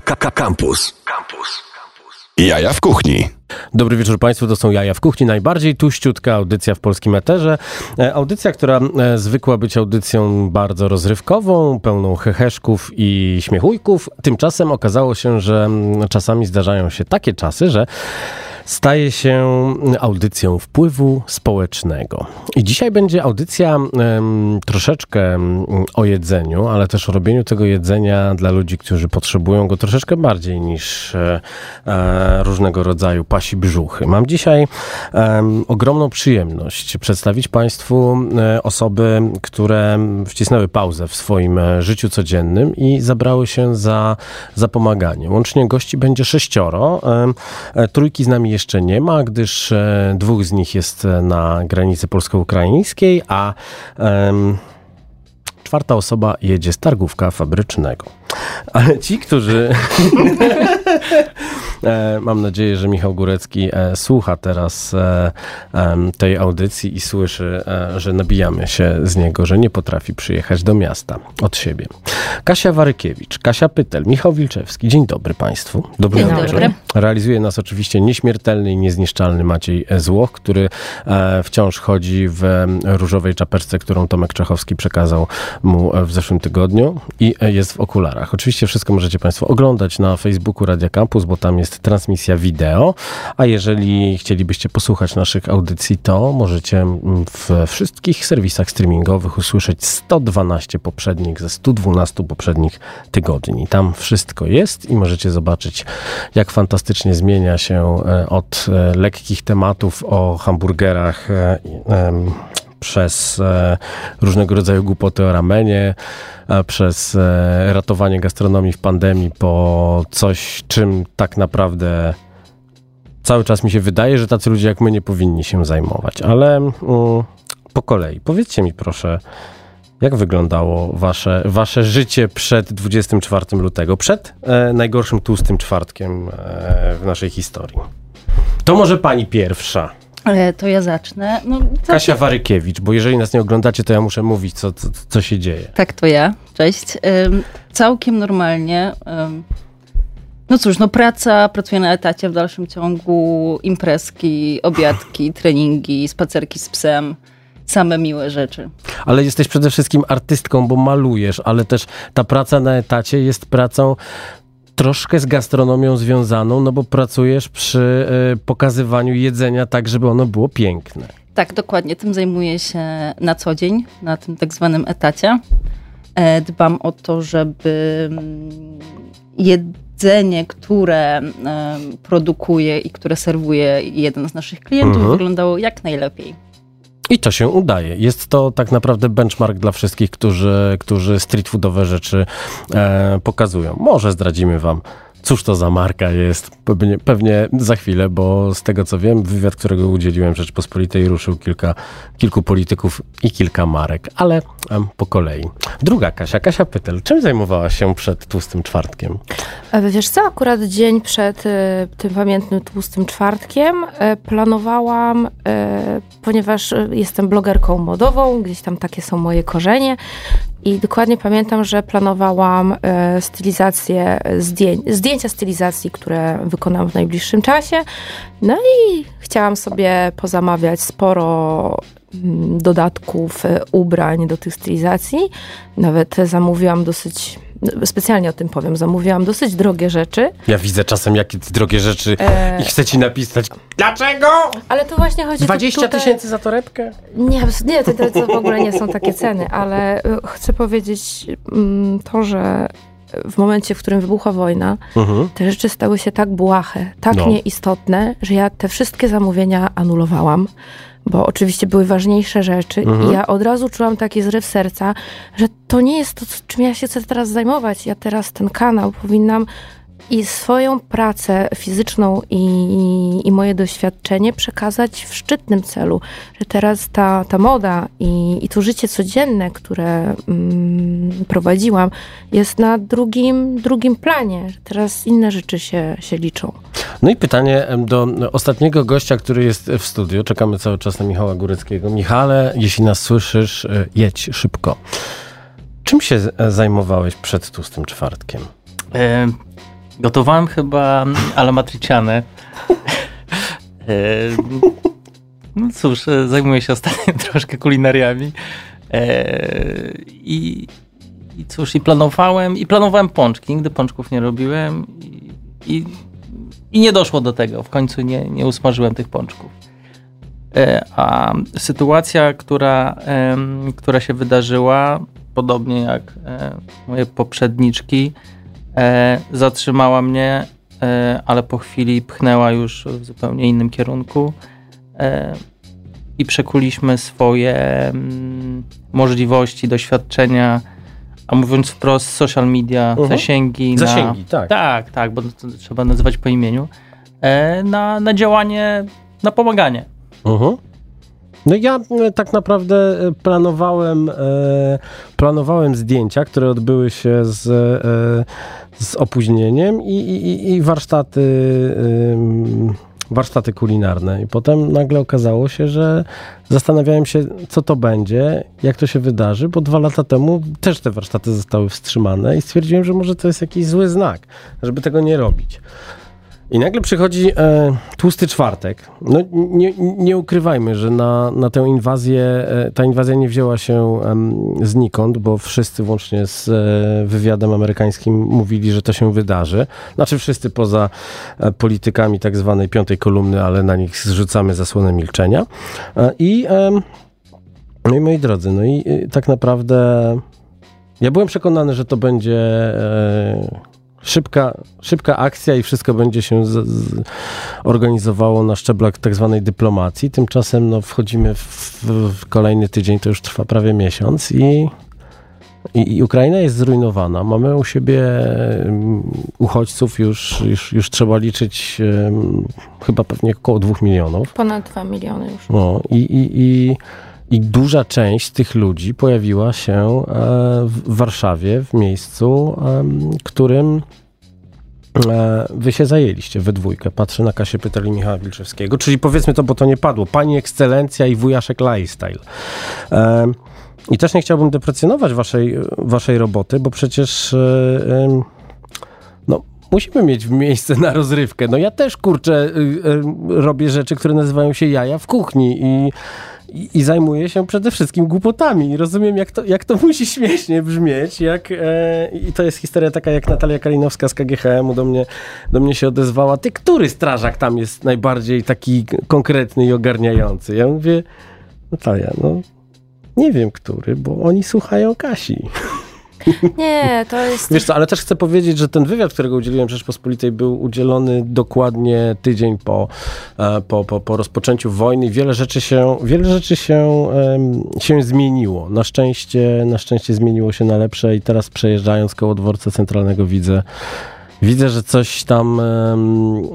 Campus. Campus. Jaja w kuchni. Dobry wieczór Państwu, to są Jaja w Kuchni, najbardziej tuściutka audycja w polskim eterze. E, audycja, która e, zwykła być audycją bardzo rozrywkową, pełną heheszków i śmiechujków. Tymczasem okazało się, że mm, czasami zdarzają się takie czasy, że staje się audycją wpływu społecznego. I dzisiaj będzie audycja um, troszeczkę o jedzeniu, ale też o robieniu tego jedzenia dla ludzi, którzy potrzebują go troszeczkę bardziej niż e, e, różnego rodzaju pasi brzuchy. Mam dzisiaj ogromną przyjemność przedstawić Państwu e, osoby, które wcisnęły pauzę w swoim e, życiu codziennym i zabrały się za, za pomaganie. Łącznie gości będzie sześcioro. E, trójki z nami jeszcze nie ma, gdyż e, dwóch z nich jest e, na granicy polsko-ukraińskiej, a czwarta osoba jedzie z targówka fabrycznego. Ale ci, którzy E, mam nadzieję, że Michał Górecki e, słucha teraz e, tej audycji i słyszy, że nabijamy się z niego, że nie potrafi przyjechać do miasta od siebie. Kasia Warykiewicz, Kasia Pytel, Michał Wilczewski. Dzień dobry Państwu. Dobry Dzień dobry. Realizuje nas oczywiście nieśmiertelny i niezniszczalny Maciej Złoch, który wciąż chodzi w różowej czapeczce, którą Tomek Czechowski przekazał mu w zeszłym tygodniu i jest w okularach. Oczywiście wszystko możecie Państwo oglądać na Facebooku Radia Campus, bo tam jest transmisja wideo, a jeżeli chcielibyście posłuchać naszych audycji, to możecie w wszystkich serwisach streamingowych usłyszeć 112 poprzednich ze 112 poprzednich tygodni. Tam wszystko jest i możecie zobaczyć, jak fantastycznie zmienia się e, od e, lekkich tematów o hamburgerach e, przez różnego rodzaju głupoty o ramenie, przez e, ratowanie gastronomii w pandemii po coś, czym tak naprawdę cały czas mi się wydaje, że tacy ludzie jak my nie powinni się zajmować. Ale mm, po kolei, powiedzcie mi proszę, jak wyglądało wasze, wasze życie przed 24 lutego, przed e, najgorszym tłustym czwartkiem e, w naszej historii? To może pani pierwsza. To ja zacznę. No, Kasia Warykiewicz, bo jeżeli nas nie oglądacie, to ja muszę mówić, co, co, co się dzieje. Tak, to ja. Cześć. Całkiem normalnie. No cóż, no praca, pracuję na etacie w dalszym ciągu, imprezki, obiadki, treningi, spacerki z psem same miłe rzeczy. Ale jesteś przede wszystkim artystką, bo malujesz, ale też ta praca na etacie jest pracą troszkę z gastronomią związaną, no bo pracujesz przy y, pokazywaniu jedzenia tak, żeby ono było piękne. Tak, dokładnie. Tym zajmuję się na co dzień, na tym tak zwanym etacie. E, dbam o to, żeby mm, jedzenie, które produkuje i które serwuje jeden z naszych klientów, mhm. wyglądało jak najlepiej. I to się udaje. Jest to tak naprawdę benchmark dla wszystkich, którzy, którzy street foodowe rzeczy e, pokazują. Może zdradzimy wam Cóż to za marka jest? Pewnie, pewnie, za chwilę, bo z tego co wiem, wywiad, którego udzieliłem Rzeczpospolitej, ruszył kilka, kilku polityków i kilka marek, ale po kolei. Druga Kasia, Kasia Pytel, czym zajmowała się przed Tłustym Czwartkiem? Wiesz co, akurat dzień przed y, tym pamiętnym Tłustym Czwartkiem y, planowałam, y, ponieważ jestem blogerką modową, gdzieś tam takie są moje korzenie, i dokładnie pamiętam, że planowałam e, stylizację zdjęć, zdjęcia stylizacji, które wykonam w najbliższym czasie. No i chciałam sobie pozamawiać sporo mm, dodatków, e, ubrań do tych stylizacji. Nawet zamówiłam dosyć specjalnie o tym powiem, zamówiłam dosyć drogie rzeczy. Ja widzę czasem jakie drogie rzeczy e... i chcę ci napisać, dlaczego? Ale to właśnie chodzi... 20 tysięcy tutaj... za torebkę? Nie, nie to, to, to w ogóle nie są takie ceny, ale e, chcę powiedzieć mm, to, że w momencie, w którym wybuchła wojna, mhm. te rzeczy stały się tak błahe, tak no. nieistotne, że ja te wszystkie zamówienia anulowałam bo oczywiście były ważniejsze rzeczy mhm. i ja od razu czułam taki zryw serca, że to nie jest to, czym ja się chcę teraz zajmować. Ja teraz ten kanał powinnam i swoją pracę fizyczną i, i, moje doświadczenie przekazać w szczytnym celu, że teraz ta, ta moda i, i to życie codzienne, które mm, prowadziłam, jest na drugim, drugim planie, teraz inne rzeczy się, się liczą. No i pytanie do ostatniego gościa, który jest w studiu. Czekamy cały czas na Michała Góreckiego. Michale, jeśli nas słyszysz, e, jedź szybko. Czym się zajmowałeś przed tłustym czwartkiem? E, Gotowałem chyba alamatricianę. no cóż, zajmuję się ostatnio troszkę kulinariami. I, I cóż, i planowałem, i planowałem pączki. Nigdy pączków nie robiłem. I, i, i nie doszło do tego. W końcu nie, nie usmażyłem tych pączków. E, a sytuacja, która, która się wydarzyła, podobnie jak e, moje poprzedniczki, e, zatrzymała mnie, ale po chwili pchnęła już w zupełnie innym kierunku i przekuliśmy swoje mm, możliwości, doświadczenia, a mówiąc wprost, social media, uh-huh. zasięgi. Zasięgi, na, tak. Tak, tak, bo to trzeba nazywać po imieniu. na, na działanie, na pomaganie. Mhm. No ja e, tak naprawdę e, planowałem, e, planowałem zdjęcia, które odbyły się z, z opóźnieniem i, i, i warsztaty, warsztaty kulinarne. I potem nagle okazało się, że zastanawiałem się, co to będzie, jak to się wydarzy, bo dwa lata temu też te warsztaty zostały wstrzymane i stwierdziłem, że może to jest jakiś zły znak, żeby tego nie robić. I nagle przychodzi e, tłusty czwartek. No nie, nie ukrywajmy, że na, na tę inwazję, e, ta inwazja nie wzięła się e, znikąd, bo wszyscy włącznie z e, wywiadem amerykańskim mówili, że to się wydarzy. Znaczy wszyscy poza e, politykami tak zwanej piątej kolumny, ale na nich zrzucamy zasłonę milczenia. E, I no i moi drodzy, no i tak naprawdę ja byłem przekonany, że to będzie szybka, szybka akcja i wszystko będzie się z, z organizowało na szczeblach tak zwanej dyplomacji. Tymczasem no, wchodzimy w, w, kolejny tydzień, to już trwa prawie miesiąc i, i, i, Ukraina jest zrujnowana. Mamy u siebie um, uchodźców już, już, już trzeba liczyć um, chyba pewnie około dwóch milionów. Ponad dwa miliony już. No, i, i, i i duża część tych ludzi pojawiła się e, w Warszawie, w miejscu, którym e, wy się zajęliście we dwójkę. Patrzę na Kasię Pytali Michała Wilczewskiego, czyli powiedzmy to, bo to nie padło. Pani ekscelencja i wujaszek lifestyle. I też nie chciałbym deprecjonować waszej, waszej roboty, bo przecież e, musimy mieć miejsce na rozrywkę. No ja też, kurczę, robię rzeczy, które nazywają się jaja w kuchni i i, i zajmuje się przede wszystkim głupotami. Rozumiem, jak to, jak to musi śmiesznie brzmieć. Jak, e, I to jest historia taka, jak Natalia Kalinowska z KGHM-u do mnie, do mnie się odezwała. Ty, który strażak tam jest najbardziej taki konkretny i ogarniający? Ja mówię, Natalia, no nie wiem który, bo oni słuchają Kasi. Nie, to jest... Wiesz co, ale też chcę powiedzieć, że ten wywiad, którego udzieliłem Rzeczpospolitej był udzielony dokładnie tydzień po, e, po, po, po rozpoczęciu wojny. Wiele rzeczy się, wiele rzeczy się, się zmieniło. Na szczęście, na szczęście zmieniło się na lepsze i teraz przejeżdżając koło dworca centralnego widzę, Widzę, że coś tam,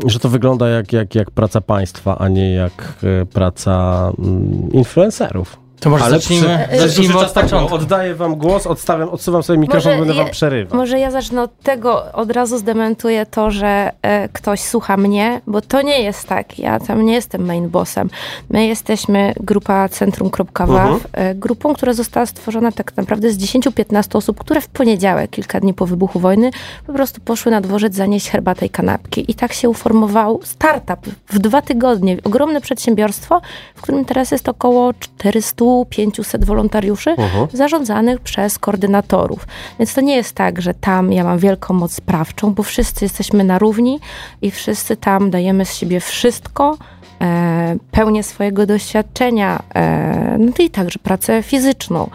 że to wygląda jak, jak, jak praca państwa, a nie jak e, praca mm, influencerów. To może Ale zacznijmy, przy, zacznijmy od początku. Oddaję wam głos, odstawiam, odsuwam sobie mikrofon, może będę wam przerywał. Może ja zacznę od tego, od razu zdementuję to, że e, ktoś słucha mnie, bo to nie jest tak. Ja tam nie jestem main bossem. My jesteśmy grupa Centrum.waw, uh-huh. e, grupą, która została stworzona tak naprawdę z 10-15 osób, które w poniedziałek, kilka dni po wybuchu wojny, po prostu poszły na dworzec zanieść herbatę i kanapki. I tak się uformował startup w dwa tygodnie. Ogromne przedsiębiorstwo, w którym teraz jest około 400 500 wolontariuszy uh-huh. zarządzanych przez koordynatorów. Więc to nie jest tak, że tam ja mam wielką moc sprawczą, bo wszyscy jesteśmy na równi i wszyscy tam dajemy z siebie wszystko, e, pełnię swojego doświadczenia, e, no i także pracę fizyczną.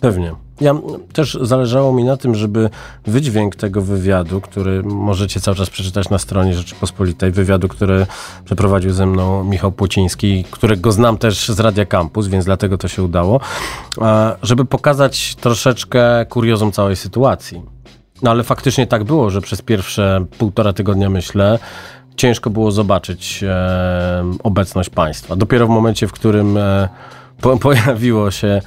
Pewnie. Ja też zależało mi na tym, żeby wydźwięk tego wywiadu, który możecie cały czas przeczytać na stronie Rzeczypospolitej, wywiadu, który przeprowadził ze mną Michał Płociński, którego znam też z Radia Campus, więc dlatego to się udało, żeby pokazać troszeczkę kuriozum całej sytuacji. No ale faktycznie tak było, że przez pierwsze półtora tygodnia, myślę, ciężko było zobaczyć e, obecność państwa. Dopiero w momencie, w którym e, po, pojawiło się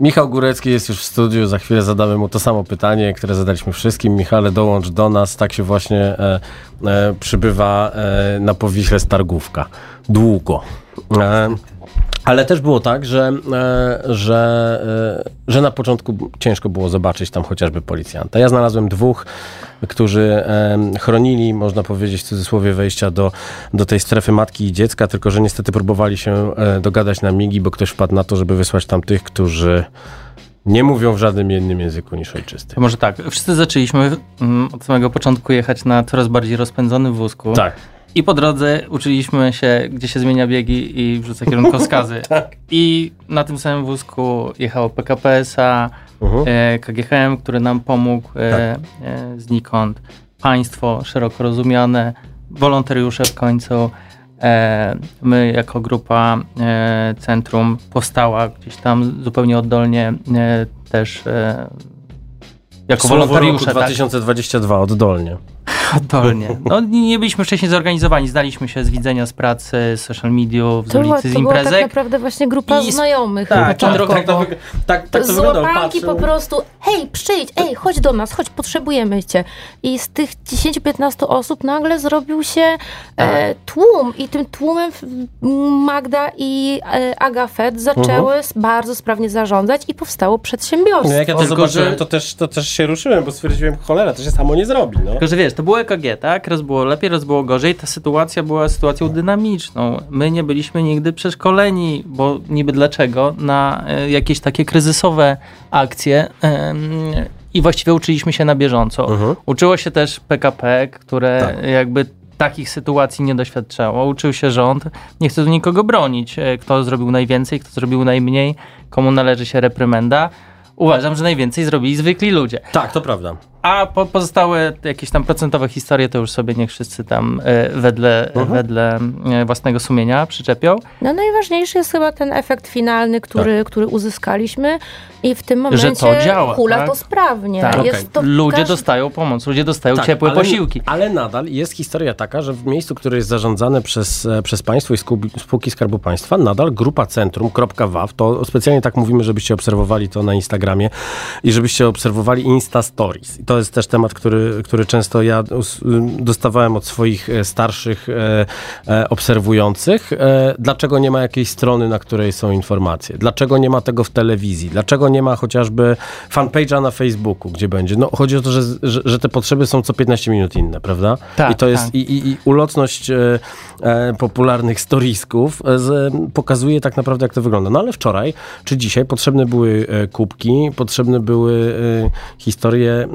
Michał Górecki jest już w studiu, za chwilę zadamy mu to samo pytanie, które zadaliśmy wszystkim. Michale, dołącz do nas, tak się właśnie e, e, przybywa e, na Powiśle Stargówka. Długo. Ale też było tak, że, e, że, e, że na początku ciężko było zobaczyć tam chociażby policjanta. Ja znalazłem dwóch, którzy chronili, można powiedzieć w cudzysłowie, wejścia do, do tej strefy matki i dziecka, tylko że niestety próbowali się e, dogadać na migi, bo ktoś wpadł na to, żeby wysłać tam tych, którzy nie mówią w żadnym innym języku niż ojczysty. Może tak, wszyscy zaczęliśmy mm, od samego początku jechać na coraz bardziej rozpędzonym wózku. Tak. I po drodze uczyliśmy się, gdzie się zmienia biegi i wrzuca kierunkowskazy. tak. I na tym samym wózku jechało PKPS-a, uh-huh. e, KGHM, który nam pomógł e, tak. e, znikąd. Państwo szeroko rozumiane, wolontariusze w końcu. E, my jako grupa e, Centrum powstała gdzieś tam zupełnie oddolnie e, też jako Słowo wolontariusze. Roku 2022 tak? oddolnie. Oddolnie. No, nie byliśmy wcześniej zorganizowani. Znaliśmy się z widzenia z pracy, z social mediów, z to ulicy, z imprezek. To była tak naprawdę właśnie grupa I... znajomych. Tak, tak, tak, tak, to, tak, tak to łapanki po prostu, hej, przyjdź, ej, chodź do nas, chodź, potrzebujemy cię. I z tych 10-15 osób nagle zrobił się e, tak. tłum i tym tłumem Magda i e, Agafet zaczęły uh-huh. bardzo sprawnie zarządzać i powstało przedsiębiorstwo. No jak ja to zobaczyłem, że... to, też, to też się ruszyłem, bo stwierdziłem, cholera, to się samo nie zrobi. No. Tylko, że wiesz, to było EKG, tak? Raz było lepiej, raz było gorzej. Ta sytuacja była sytuacją dynamiczną. My nie byliśmy nigdy przeszkoleni, bo niby dlaczego, na e, jakieś takie kryzysowe akcje. I właściwie uczyliśmy się na bieżąco. Uh-huh. Uczyło się też PKP, które tak. jakby takich sytuacji nie doświadczało. Uczył się rząd. Nie chcę tu nikogo bronić. E, kto zrobił najwięcej, kto zrobił najmniej, komu należy się reprymenda. Uważam, że najwięcej zrobili zwykli ludzie. Tak, to prawda. A po, pozostałe jakieś tam procentowe historie to już sobie niech wszyscy tam e, wedle, uh-huh. wedle e, własnego sumienia przyczepią. No najważniejszy jest chyba ten efekt finalny, który, tak. który uzyskaliśmy i w tym momencie że to działa, hula tak? to sprawnie. Tak. Jest okay. to ludzie każdy... dostają pomoc, ludzie dostają tak, ciepłe ale, posiłki. Ale nadal jest historia taka, że w miejscu, które jest zarządzane przez, e, przez państwo i spółki Skarbu Państwa, nadal grupa centrum.waw, to specjalnie tak mówimy, żebyście obserwowali to na Instagramie i żebyście obserwowali Insta Stories. I to jest też temat, który, który często ja dostawałem od swoich e, starszych e, obserwujących. Dlaczego nie ma jakiejś strony, na której są informacje? Dlaczego nie ma tego w telewizji? Dlaczego nie ma chociażby fanpage'a na Facebooku, gdzie będzie. No, chodzi o to, że, że, że, te potrzeby są co 15 minut inne, prawda? Tak, I to jest tak. i, i, i ulotność e, e, popularnych storisków e, pokazuje tak naprawdę, jak to wygląda. No ale wczoraj, czy dzisiaj potrzebne były e, kubki, potrzebne były e, historie...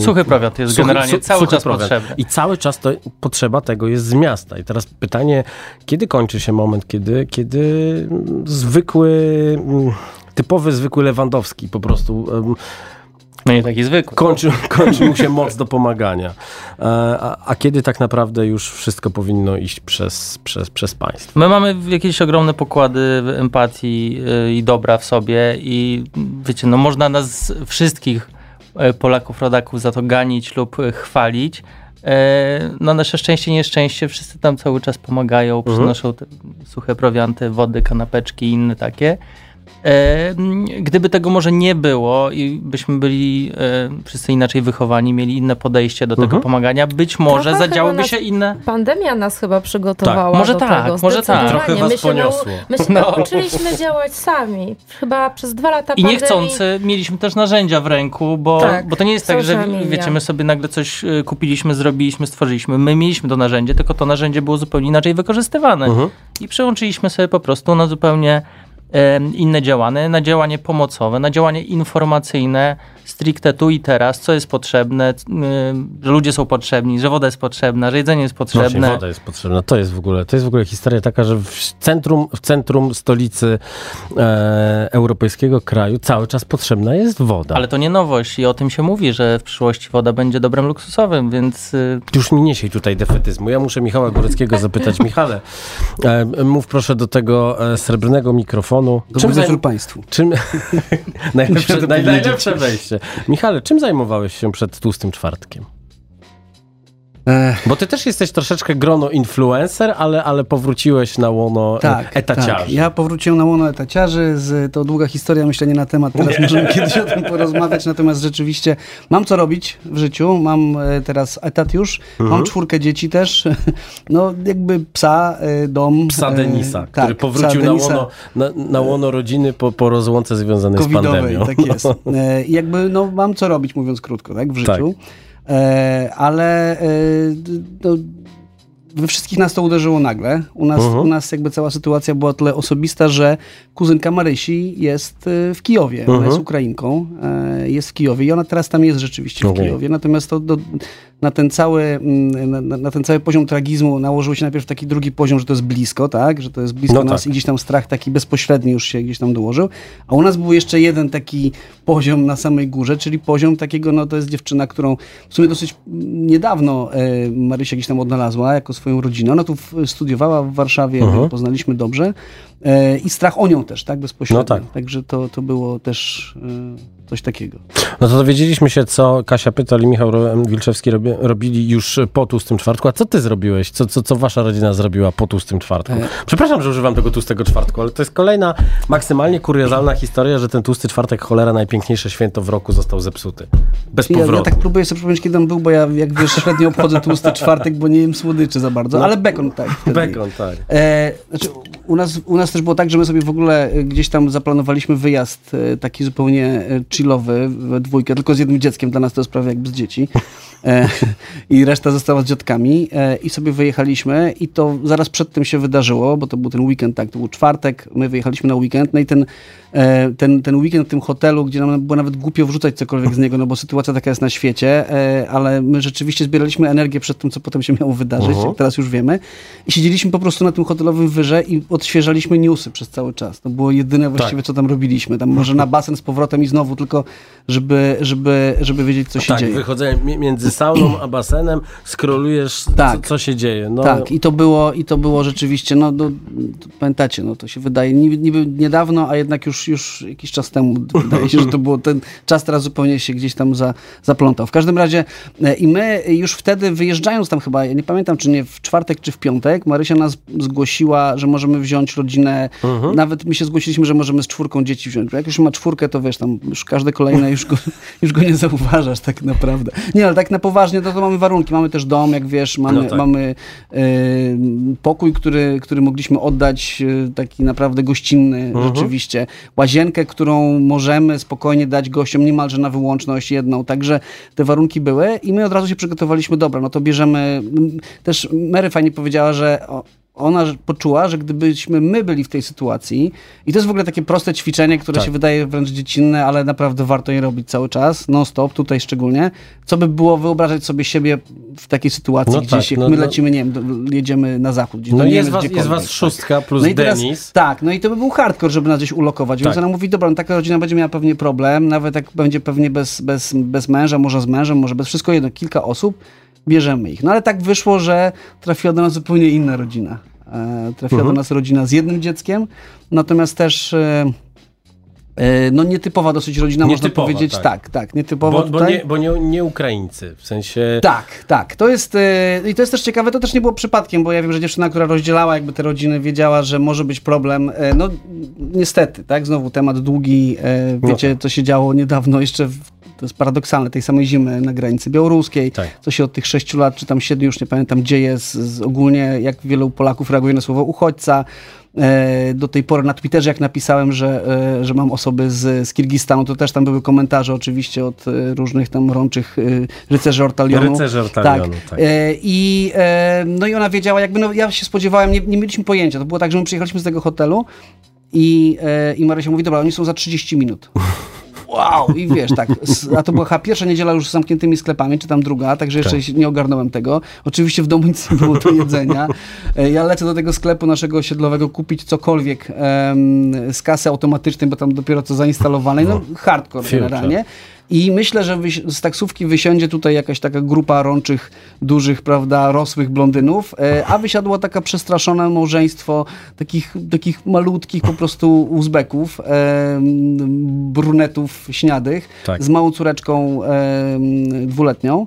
suchy prowiat jest suchy, generalnie su, cały czas prowiat. potrzebny. I cały czas to, potrzeba tego jest z miasta. I teraz pytanie, kiedy kończy się moment, kiedy, kiedy zwykły typowy, zwykły Lewandowski po prostu. No nie taki zwykły. Kończy, kończy mu się moc do pomagania. E, a, a, kiedy tak naprawdę już wszystko powinno iść przez, przez, przez państwo? My mamy jakieś ogromne pokłady empatii e, i dobra w sobie i wiecie, no można nas wszystkich Polaków, rodaków za to ganić lub chwalić. No nasze szczęście, nieszczęście, wszyscy tam cały czas pomagają, mhm. przynoszą suche prowianty, wody, kanapeczki i inne takie. Gdyby tego może nie było i byśmy byli wszyscy inaczej wychowani, mieli inne podejście do tego mhm. pomagania, być może Trochę zadziałyby się inne... Pandemia nas chyba przygotowała tak. może do tak, tego. Może tak, Trochę was my się poniosło. My się no. nauczyliśmy działać sami. Chyba przez dwa lata I pandemii... niechcący mieliśmy też narzędzia w ręku, bo, tak, bo to nie jest tak, że wiecie, my sobie nagle coś e, kupiliśmy, zrobiliśmy, stworzyliśmy. My mieliśmy to narzędzie, tylko to narzędzie było zupełnie inaczej wykorzystywane. Mhm. I przełączyliśmy sobie po prostu na zupełnie inne działanie, na działanie pomocowe, na działanie informacyjne, stricte tu i teraz, co jest potrzebne, że ludzie są potrzebni, że woda jest potrzebna, że jedzenie jest potrzebne. Właśnie, woda jest potrzebna. To jest w ogóle, to jest w ogóle historia taka, że w centrum, w centrum stolicy e, europejskiego kraju cały czas potrzebna jest woda. Ale to nie nowość i o tym się mówi, że w przyszłości woda będzie dobrem luksusowym, więc... Y, Już mi niesie tutaj defetyzmu. Ja muszę Michała Góreckiego zapytać. Michale, e, mów proszę do tego e, srebrnego mikrofonu. Dobry czym wieczór Państwu. Czym... najlepsze, najlepsze wejście. Michale, czym zajmowałeś się przed tłustym czwartkiem? Bo ty też jesteś troszeczkę grono influencer, ale, ale powróciłeś na łono e, tak, etaciarzy. Tak. Ja powróciłem na łono etaciarzy, z, to długa historia, myślę, nie na temat, teraz nie. możemy kiedyś o tym porozmawiać, natomiast rzeczywiście mam co robić w życiu, mam e, teraz etat już, mhm. mam czwórkę dzieci też, no jakby psa, e, dom. Psa Denisa, tak, który powrócił na łono, na, na, łono rodziny po, po rozłące związanej z pandemią. tak jest. I jakby no mam co robić, mówiąc krótko, tak, w życiu. Tak. E, ale e, no, we wszystkich nas to uderzyło nagle. U nas, uh mhm. -huh. u nas jakby cała sytuacja była tyle osobista, że kuzynka Marysi jest e, w Kijowie. Uh -huh. Ona jest mhm. Ukrainką, jest w Kijowie i ona teraz tam jest rzeczywiście okay. w Kijowie. Natomiast to do, na ten cały, mm, na, na, ten cały poziom tragizmu nałożył się najpierw taki drugi poziom, że to jest blisko, tak? Że to jest blisko no nas tak. i gdzieś tam strach taki bezpośredni już się gdzieś tam dołożył. A u nas był jeszcze jeden taki poziom na samej górze, czyli poziom takiego, no to jest dziewczyna, którą w sumie dosyć niedawno e, Marysia gdzieś tam odnalazła jako swoją rodzinę. Ona tu studiowała w Warszawie, uh -huh. poznaliśmy dobrze. E, I strach o nią też, tak? Bezpośrednio. No tak. Także to, to było też... E, coś takiego. No to dowiedzieliśmy się, co Kasia Pytal i Michał Wilczewski robi, robili już po tłustym czwartku. A co ty zrobiłeś? Co, co, co wasza rodzina zrobiła po tłustym czwartku? E... Przepraszam, że używam tego tłustego czwartku, ale to jest kolejna maksymalnie kuriozalna historia, że ten tłusty czwartek, cholera, najpiękniejsze święto w roku został zepsuty. Bez powrotu. Ja, ja tak próbuję sobie przypomnieć, kiedy on był, bo ja, jak wiesz, średnio obchodzę tłusty czwartek, bo nie jem słodyczy za bardzo, no. ale bekon tak. Bekon, tak. E, znaczy, u nas, u nas też było tak, że my sobie w ogóle gdzieś tam zaplanowaliśmy wyjazd e, taki zupełnie e, chillowy we dwójkę, tylko z jednym dzieckiem, dla nas to jest prawie jakby z dzieci. E, I reszta została z dziotkami e, i sobie wyjechaliśmy i to zaraz przed tym się wydarzyło, bo to był ten weekend, tak, to był czwartek, my wyjechaliśmy na weekend, no i ten, e, ten, ten weekend w tym hotelu, gdzie nam było nawet głupio wrzucać cokolwiek z niego, no bo sytuacja taka jest na świecie, ale my rzeczywiście zbieraliśmy energię przed tym, co potem się miało wydarzyć, uh -huh. jak teraz już wiemy i siedzieliśmy po prostu na tym hotelowym wyże i odświeżaliśmy newsy przez cały czas. To było jedyne właściwie, tak. co tam robiliśmy. Tam może na basen z powrotem i znowu tylko, żeby, żeby, żeby wiedzieć, co się tak, dzieje. wychodzenie między sauną a basenem, skrolujesz, tak, co, co, się dzieje. No. Tak, i to było, i to było rzeczywiście, no do, pamiętacie, no to się wydaje niby, niby niedawno, a jednak już, już jakiś czas temu wydaje się, że to było ten czas teraz zupełnie się gdzieś tam za, zaplątał. W każdym razie e, i my już wtedy wyjeżdżając tam chyba, ja nie pamiętam, czy nie w czwartek, czy w piątek, Marysia nas zgłosiła, że możemy wziąć rodzinę, mhm. nawet my się zgłosiliśmy, że możemy z czwórką dzieci wziąć, jak już ma czwórkę, to wiesz, tam już każde kolejne już go, już go nie zauważasz tak naprawdę. Nie, ale tak na poważnie to, to mamy warunki. Mamy też dom, jak wiesz, mamy, no tak. mamy y, pokój, który, który mogliśmy oddać, y, taki naprawdę gościnny mhm. rzeczywiście. Łazienkę, którą możemy spokojnie dać gościom niemalże na wyłączność jedną. Także te warunki były i my od razu się przygotowaliśmy, dobra, no to bierzemy... Też Mary fajnie powiedziała, że ona poczuła, że gdybyśmy my byli w tej sytuacji, i to jest w ogóle takie proste ćwiczenie, które tak. się wydaje wręcz dziecinne, ale naprawdę warto je robić cały czas, non-stop, tutaj szczególnie, co by było wyobrażać sobie siebie w takiej sytuacji, no gdzieś, tak, jak no, my no. lecimy, nie wiem, jedziemy na zachód, gdzieś no jest was, jest was szóstka plus no teraz, Denis. Tak, no i to by był hardcore, żeby nas gdzieś ulokować, tak. więc ona mówi, dobra, no taka rodzina będzie miała pewnie problem, nawet jak będzie pewnie bez, bez, bez męża, może z mężem, może bez wszystko jedno, kilka osób, bierzemy ich. No ale tak wyszło, że trafiła do nas zupełnie inna rodzina. E, trafiła mhm. do nas rodzina z jednym dzieckiem, natomiast też e, e, no nietypowa dosyć rodzina, nietypowa, można powiedzieć. Tak, tak, tak nietypowa bo, bo, nie, bo nie, nie, Ukraińcy, w sensie... Tak, tak. To jest, i to jest też ciekawe, to też nie było przypadkiem, bo ja wiem, że dziewczyna, która rozdzielała jakby te rodziny, wiedziała, że może być problem. No niestety, tak, znowu temat długi, wiecie, no. co się działo niedawno jeszcze w to jest paradoksalne, tej samej zimy na granicy białoruskiej, tak. co się od tych sześciu lat, czy tam siedmiu, już nie pamiętam, dzieje z, z ogólnie, jak wielu Polaków reaguje na słowo uchodźca. E, do tej pory na Twitterze, jak napisałem, że, e, że mam osoby z, z Kirgistanu, to też tam były komentarze oczywiście od e, różnych tam rączych rycerzy Ortalionu. Rycerzy Ortalionu, tak. tak. I, no i ona wiedziała, jakby, no ja się spodziewałem, nie, nie mieliśmy pojęcia. To było tak, że my przyjechaliśmy z tego hotelu i, i Marysia mówi, dobra, oni są za 30 minut wow, i wiesz, tak, a to była chyba pierwsza niedziela już z zamkniętymi sklepami, czy tam druga, także jeszcze tak. nie ogarnąłem tego. Oczywiście w domu nic nie było do jedzenia. E, ja lecę do tego sklepu naszego osiedlowego kupić cokolwiek z kasy automatycznej, bo tam dopiero co zainstalowane, no, no hardcore generalnie. I myślę, że z taksówki wysiądzie tutaj jakaś taka grupa rączych, dużych, prawda, rosłych blondynów, e, a wysiadło taka przestraszone małżeństwo takich, takich malutkich po prostu Uzbeków, e, brunetów śniadych, tak. z małą córeczką e, dwuletnią.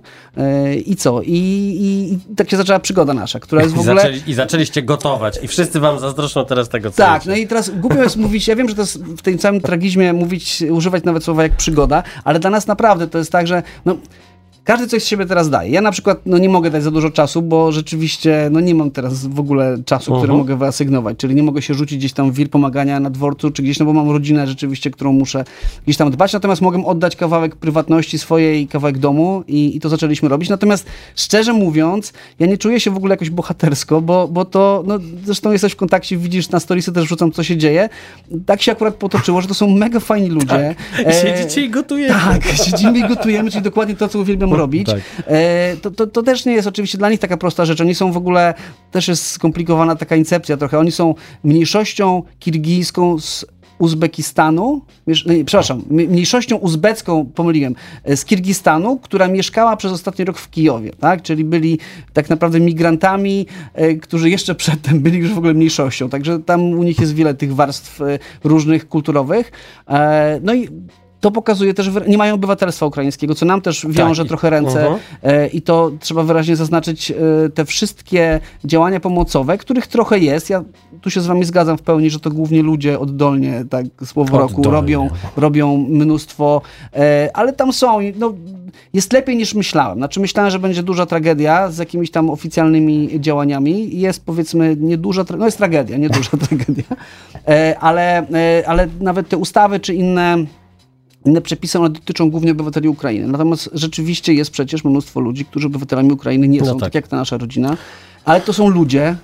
I co? I, i, I, tak się zaczęła przygoda nasza, która jest w ogóle... Zaczęli, I zaczęliście gotować i wszyscy wam zazdroszczą teraz tego, co Tak, no i teraz głupio jest mówić, ja wiem, że to jest w tym całym tragizmie mówić, używać nawet słowa jak przygoda, ale dla nas naprawdę to jest tak, że no, każdy coś z siebie teraz daje. Ja na przykład no, nie mogę dać za dużo czasu, bo rzeczywiście no, nie mam teraz w ogóle czasu, uh -huh. który mhm. mogę wyasygnować, czyli nie mogę się rzucić gdzieś tam w wir pomagania na dworcu, czy gdzieś, no bo mam rodzinę rzeczywiście, którą muszę gdzieś tam dbać, natomiast mogę oddać kawałek prywatności swojej, kawałek domu i, i to zaczęliśmy robić. Natomiast szczerze mówiąc, ja nie czuję się w ogóle jakoś bohatersko, bo, bo to, no zresztą jesteś w kontakcie, widzisz na storiesy też wrzucam, co się dzieje. Tak się akurat potoczyło, że to są mega fajni ludzie. Tak. E, Siedzicie i gotujecie. Tak, siedzimy i gotujemy, czyli dokładnie to, co uwielbiam robić. Tak. E, to, to, to, też nie jest oczywiście dla nich taka prosta rzecz. Oni są w ogóle, też jest skomplikowana taka incepcja trochę. Oni są mniejszością kirgijską z Uzbekistanu, nie, przepraszam, mniejszością uzbecką, pomyliłem, e, z Kirgistanu, która mieszkała przez ostatni rok w Kijowie, tak? Czyli byli tak naprawdę migrantami, e, którzy jeszcze przedtem byli już w ogóle mniejszością. Także tam u nich jest wiele tych warstw różnych kulturowych. No i to pokazuje też, że nie mają obywatelstwa ukraińskiego, co nam też wiąże tak. trochę ręce uh -huh. i to trzeba wyraźnie zaznaczyć, e, te wszystkie działania pomocowe, których trochę jest, ja tu się z wami zgadzam w pełni, że to głównie ludzie oddolnie, tak słowo roku, robią, robią mnóstwo, e, ale tam są, no, jest lepiej niż myślałem. Znaczy myślałem, że będzie duża tragedia z jakimiś tam oficjalnymi działaniami. Jest powiedzmy nieduża, no jest tragedia, nieduża tragedia, ale, ale nawet te ustawy czy inne inne przepisy, one dotyczą głównie obywateli Ukrainy. Natomiast rzeczywiście jest przecież mnóstwo ludzi, którzy obywatelami Ukrainy nie no są, tak. tak jak ta nasza rodzina, ale to są ludzie,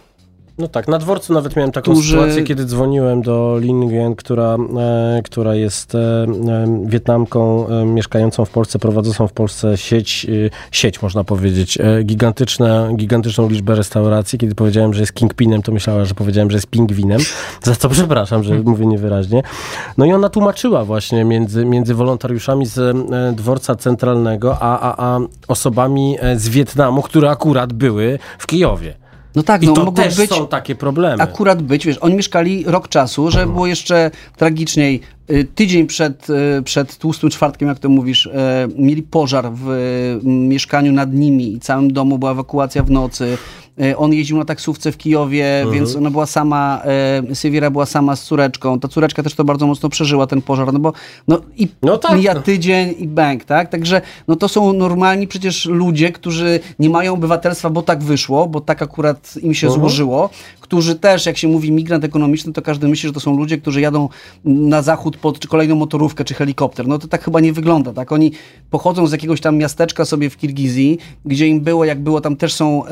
no tak, na dworcu nawet miałem taką którzy... sytuację, kiedy dzwoniłem do Lin Nguyen, która, e, która jest e, e, Wietnamką e, mieszkającą w Polsce, prowadzącą w Polsce sieć, e, sieć można powiedzieć, e, gigantyczne, gigantyczną liczbę restauracji. Kiedy powiedziałem, że jest kingpinem, to myślała, że powiedziałem, że jest pingwinem, za co przepraszam, że mówię niewyraźnie. No i ona tłumaczyła właśnie między, między wolontariuszami z dworca centralnego, a, a, a osobami z Wietnamu, które akurat były w Kijowie. No tak, I no to też być, są takie problemy. Akurat być, wiesz, oni mieszkali rok czasu, że było jeszcze tragiczniej. Y, tydzień przed, y, przed tłustym czwartkiem, jak to mówisz, y, mieli pożar w mieszkaniu nad nimi i całym domu była ewakuacja w nocy. On jeździł na taksówce w Kijowie, mhm. więc ona była sama, e, Siewiera była sama z córeczką. Ta córeczka też to bardzo mocno przeżyła, ten pożar, no bo no i no tak. mija tydzień i bank, tak? Także no to są normalni przecież ludzie, którzy nie mają obywatelstwa, bo tak wyszło, bo tak akurat im się mhm. złożyło, którzy też, jak się mówi migrant ekonomiczny, to każdy myśli, że to są ludzie, którzy jadą na zachód pod kolejną motorówkę czy helikopter. No to tak chyba nie wygląda, tak? Oni pochodzą z jakiegoś tam miasteczka sobie w Kirgizji, gdzie im było, jak było, tam też są,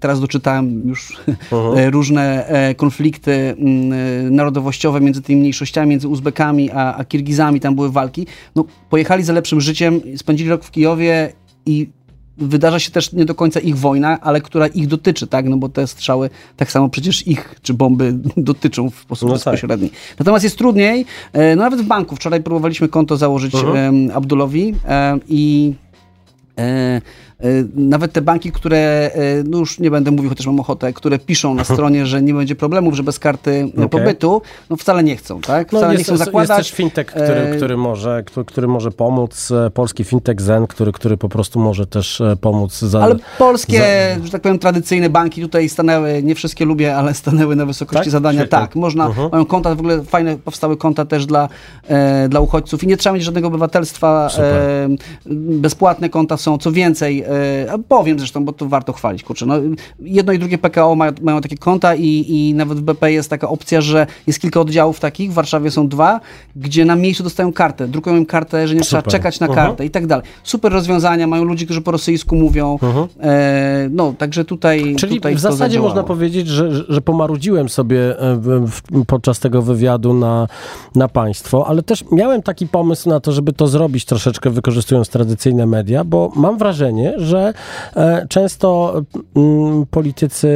teraz doczytałem już uh-huh. różne e, konflikty mm, e, narodowościowe między tymi mniejszościami, między Uzbekami a, a Kirgizami, tam były walki. No, pojechali za lepszym życiem, spędzili rok w Kijowie i wydarza się też nie do końca ich wojna, ale która ich dotyczy, tak? No bo te strzały tak samo przecież ich, czy bomby dotyczą w sposób no tak. bezpośredni. Tak. Natomiast jest trudniej, e, no nawet w banku. Wczoraj próbowaliśmy konto założyć -huh. Abdulowi e, i E, nawet te banki, które, e, no już nie będę mówił, chociaż mam ochotę, które piszą na stronie, że nie będzie problemów, że bez karty okay. pobytu, no wcale nie chcą, tak? No wcale no jest, nie chcą zakładać. Jest też fintech, który, e, który, może, który, który może pomóc, polski fintech Zen, który, który po prostu może też pomóc. Za, ale polskie, za... że tak powiem, tradycyjne banki tutaj stanęły, nie wszystkie lubię, ale stanęły na wysokości tak? zadania. Świetnie. Tak, można, uh -huh. mają konta, w ogóle fajne powstały konta też dla, e, dla uchodźców i nie trzeba mieć żadnego obywatelstwa. E, bezpłatne konta są, co więcej, E, powiem zresztą, bo to warto chwalić, kurczę. No, jedno i drugie PKO mają, mają takie konta i, i nawet w BP jest taka opcja, że jest kilka oddziałów takich, w Warszawie są dwa, gdzie na miejscu dostają kartę, drukują im kartę, że nie Super. trzeba czekać na uh -huh. kartę i tak dalej. Super rozwiązania, mają ludzi, którzy po rosyjsku mówią, uh -huh. e, no, także tutaj Czyli tutaj w zasadzie można powiedzieć, że, że pomarudziłem sobie e, w, podczas tego wywiadu na, na państwo, ale też miałem taki pomysł na to, żeby to zrobić troszeczkę wykorzystując tradycyjne media, bo mam wrażenie, że e, często mm, politycy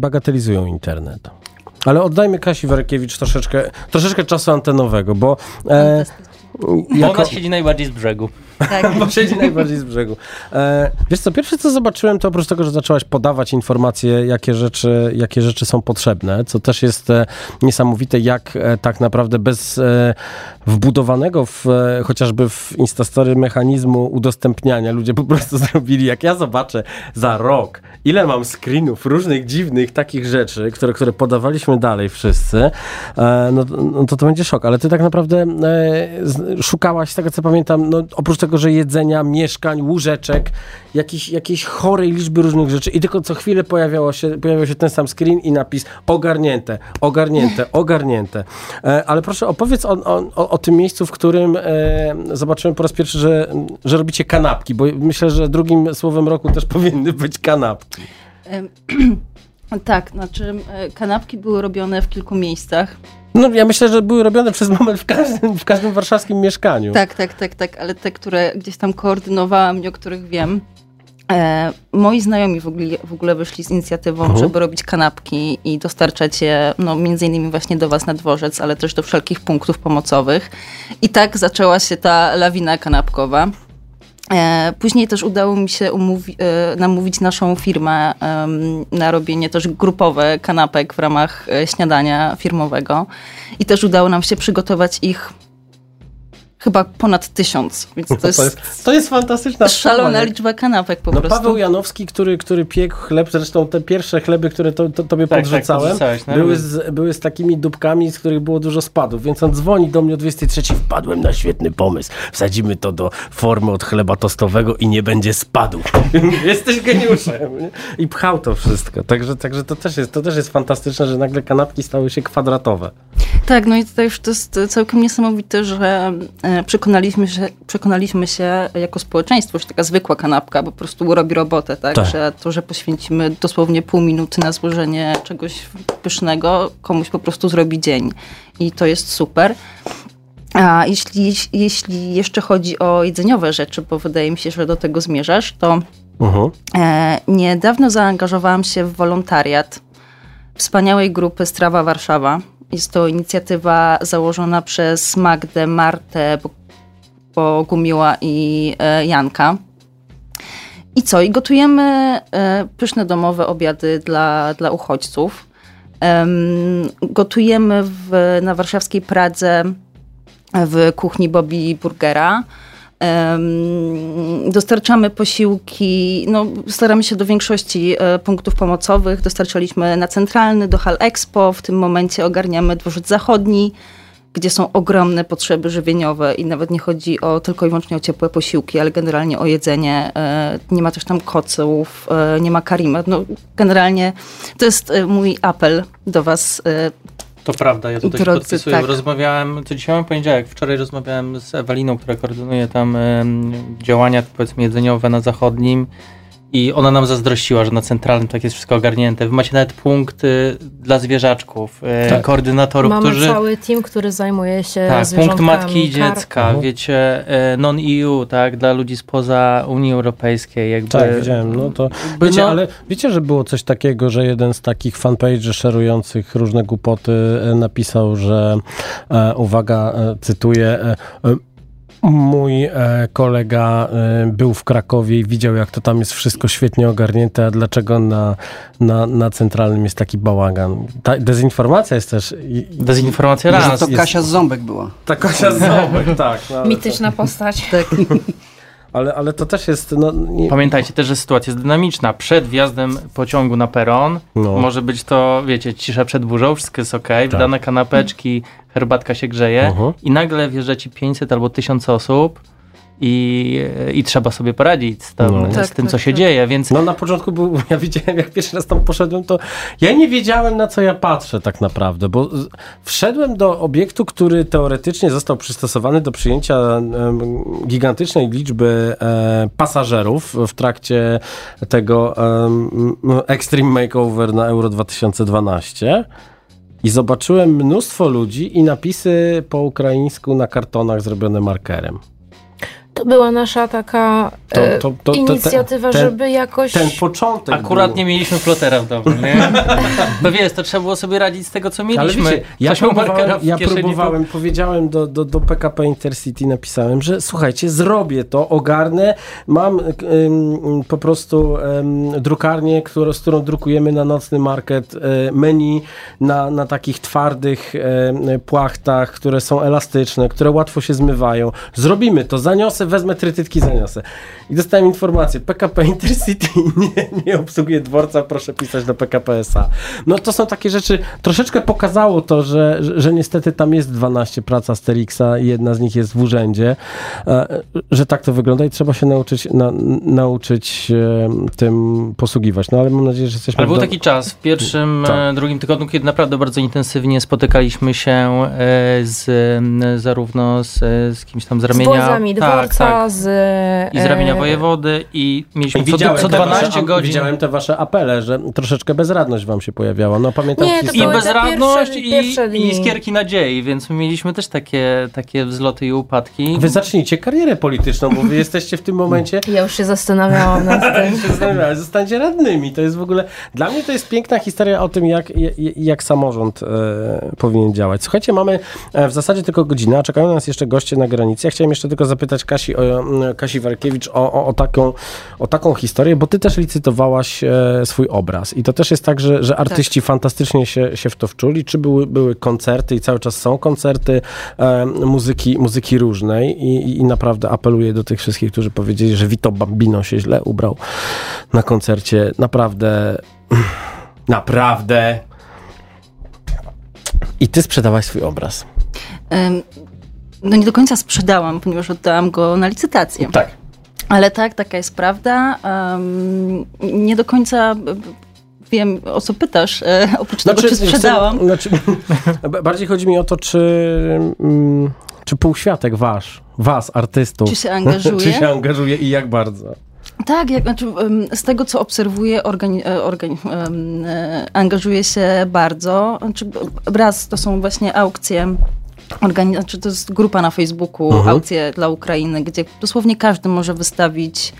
bagatelizują internet. Ale oddajmy Kasi Warykiewicz troszeczkę, troszeczkę czasu antenowego, bo... E, jako... Ona siedzi najbardziej z brzegu. Tak. Bo siedzi najbardziej z brzegu. E, wiesz co, pierwsze co zobaczyłem, to oprócz tego, że zaczęłaś podawać informacje, jakie rzeczy, jakie rzeczy są potrzebne, co też jest e, niesamowite, jak e, tak naprawdę bez e, wbudowanego w, e, chociażby w Instastory mechanizmu udostępniania ludzie po prostu zrobili, jak ja zobaczę za rok, ile mam screenów różnych dziwnych takich rzeczy, które, które podawaliśmy dalej wszyscy, e, no, no to to będzie szok. Ale ty tak naprawdę szukałaś, z tego co pamiętam, no, oprócz tego, że jedzenia, mieszkań, łóżeczek, jakiejś, jakiejś chorej liczby różnych rzeczy i tylko co chwilę pojawiało się, pojawiał się ten sam screen i napis ogarnięte, ogarnięte, ogarnięte. E, ale proszę opowiedz o, o, o, tym miejscu, w którym e, zobaczyłem po raz pierwszy, że, że robicie kanapki, bo myślę, że drugim słowem roku też powinny być kanapki. Tak, znaczy e, kanapki były robione w kilku miejscach. No ja myślę, że były robione przez moment w każdym, w każdym warszawskim mieszkaniu. Tak, tak, tak, tak, ale te, które gdzieś tam koordynowałam i o których wiem, E, moi znajomi w ogóle, w ogóle wyszli z inicjatywą, uh mhm. -huh. żeby robić kanapki i dostarczać je no, między innymi właśnie do was na dworzec, ale też do wszelkich punktów pomocowych. I tak zaczęła się ta lawina kanapkowa. E, później też udało mi się umówi, e, namówić naszą firmę na robienie też grupowe kanapek w ramach e, śniadania firmowego. I też udało nam się przygotować ich chyba ponad tysiąc, więc to jest, to jest, to jest fantastyczna szalona liczba kanapek po no, prostu. Paweł Janowski, który, który piekł chleb, zresztą te pierwsze chleby, które to, to tobie tak, tak podrzucałem, tak, były, z, były z takimi dupkami, z których było dużo spadów, więc on dzwoni do mnie o 23, wpadłem na świetny pomysł, wsadzimy to do formy od chleba tostowego i nie będzie spadu. Jesteś geniuszem. Nie? I pchał to wszystko, także, także to, też jest, to też jest fantastyczne, że nagle kanapki stały się kwadratowe. Tak, no i tutaj już to jest całkiem niesamowite, że e, przekonaliśmy się, przekonaliśmy się jako społeczeństwo, że taka zwykła kanapka po prostu robi robotę, tak? tak? Że to, że poświęcimy dosłownie pół minuty na złożenie czegoś pysznego, komuś po prostu zrobi dzień. I to jest super. A jeśli, jeśli jeszcze chodzi o jedzeniowe rzeczy, bo wydaje mi się, że do tego zmierzasz, to uh -huh. e, niedawno zaangażowałam się w wolontariat wspaniałej grupy Strawa Warszawa, jest to inicjatywa założona przez Magdę, Martę, Bogumiła i e, Janka. I co? I gotujemy e, pyszne domowe obiady dla, dla uchodźców. Gotujemy w, na warszawskiej Pradze w kuchni Bobby Burgera. Dostarczamy posiłki, no, staramy się do większości e, punktów pomocowych. Dostarczaliśmy na centralny, do Hal Expo. W tym momencie ogarniamy dworzec zachodni, gdzie są ogromne potrzeby żywieniowe i nawet nie chodzi o tylko i wyłącznie o ciepłe posiłki, ale generalnie o jedzenie. E, nie ma też tam koców, e, nie ma karimet. No, generalnie to jest mój apel do was to prawda, ja tutaj Drodzy, się podpisuję. Tak. Rozmawiałem, co dzisiaj mam poniedziałek, wczoraj rozmawiałem z Eweliną, która koordynuje tam y, działania powiedzmy jedzeniowe na zachodnim i ona nam zazdrościła, że na centralnym tak jest wszystko ogarnięte. Wy macie nawet punkty dla zwierzaczków, e, tak. koordynatorów, Mamy którzy... cały team, który zajmuje się Tak, punkt matki i dziecka, mhm. wiecie, e, non-EU, tak, dla ludzi spoza Unii Europejskiej. Jakby... Tak, widziałem, no to... Wiecie, no... ale wiecie, że było coś takiego, że jeden z takich fanpage szerujących różne głupoty e, napisał, że e, uwaga, e, cytuję, e, Mój e, kolega e, był w Krakowie i widział, jak to tam jest wszystko świetnie ogarnięte, a dlaczego na, na, na centralnym jest taki bałagan. Ta dezinformacja jest też... Dezinformacja raz. to Kasia z Ząbek była. Ta Kasia z Ząbek, tak. No, Mityczna to... postać. Tak. Ale, ale to też jest. No, nie... Pamiętajcie też, że sytuacja jest dynamiczna. Przed wjazdem pociągu na peron no. może być to, wiecie, cisza przed burzą, wszystko jest ok, tak. wydane kanapeczki, herbatka się grzeje uh -huh. i nagle wjeżdża ci 500 albo 1000 osób i, i trzeba sobie poradzić z, tam, no. z tak, tym, tak, co się tak. dzieje, więc... No na początku był, ja widziałem, jak pierwszy raz tam poszedłem, to ja nie wiedziałem, na co ja patrzę tak naprawdę, bo wszedłem do obiektu, który teoretycznie został przystosowany do przyjęcia um, gigantycznej liczby um, pasażerów w trakcie tego um, Extreme Makeover na Euro 2012 i zobaczyłem mnóstwo ludzi i napisy po ukraińsku na kartonach zrobione markerem. To była nasza taka to, to, to, inicjatywa, ten, żeby jakoś... Ten początek Akurat był. nie mieliśmy plotera w domu, nie? No wiesz, to trzeba było sobie radzić z tego, co mieliśmy. Ale wiecie, ja, próbowałem, ja próbowałem, powiedziałem do, do, do PKP Intercity, napisałem, że słuchajcie, zrobię to, ogarnę, mam ym, po prostu ym, drukarnię, którą, z którą drukujemy na nocny market y, menu na, na takich twardych y, płachtach, które są elastyczne, które łatwo się zmywają. Zrobimy to, zaniosę, wezmę trytytki, zaniosę. I dostałem informację, PKP Intercity nie, nie obsługuje dworca, proszę pisać do PKP SA. No to są takie rzeczy, troszeczkę pokazało to, że, że, że niestety tam jest 12 prac Asterixa i jedna z nich jest w urzędzie, e, że tak to wygląda i trzeba się nauczyć, na, nauczyć tym posługiwać. No ale mam nadzieję, że jesteśmy... Ale był do... taki czas w pierwszym, tak. E, drugim tygodniu, kiedy naprawdę bardzo intensywnie spotykaliśmy się e, z, zarówno z, z kimś tam z ramienia... Z wozami dworca, tak, tak. z... I z ramienia wojewody i mieliśmy I co, co 12 wasze, godzin. Widziałem te wasze apele, że troszeczkę bezradność wam się pojawiała. No pamiętam Nie, I bezradność pierwsze, i, pierwsze i skierki nadziei, więc my mieliśmy też takie, takie wzloty i upadki. Wy zacznijcie karierę polityczną, bo wy jesteście w tym momencie... Ja już się zastanawiałam nad tym. się zastanawiałam. Zostańcie radnymi. To jest w ogóle... Dla mnie to jest piękna historia o tym, jak, jak, samorząd e, powinien działać. Słuchajcie, mamy e, w zasadzie tylko godzinę, a czekają nas jeszcze goście na granicy. Ja chciałem jeszcze tylko zapytać Kasi, o, Kasi Warkiewicz o, o, o, taką, o taką historię, bo ty też licytowałaś e, swój obraz i to też jest tak, że, że artyści tak. fantastycznie się, się w to wczuli. Czy były, były koncerty i cały czas są koncerty e, muzyki, muzyki różnej I, i naprawdę apeluję do tych wszystkich, którzy powiedzieli, że Vito Bambino się źle ubrał na koncercie. Naprawdę, naprawdę. I ty sprzedałaś swój obraz. Um, no nie do końca sprzedałam, ponieważ oddałam go na licytację. Tak. Ale tak, taka jest prawda. Um, nie do końca wiem, o co pytasz, e, oprócz znaczy, tego, czy sprzedałam. Znaczy, bardziej chodzi mi o to, czy, mm, czy półświatek wasz, was, artystów, czy się angażuje, czy się angażuje i jak bardzo? Tak, jak, znaczy, z tego co obserwuję, organi, e, organi, e, angażuje się bardzo. Znaczy, raz to są właśnie aukcje organi- znaczy to jest grupa na Facebooku, mhm. aukcje dla Ukrainy, gdzie dosłownie każdy może wystawić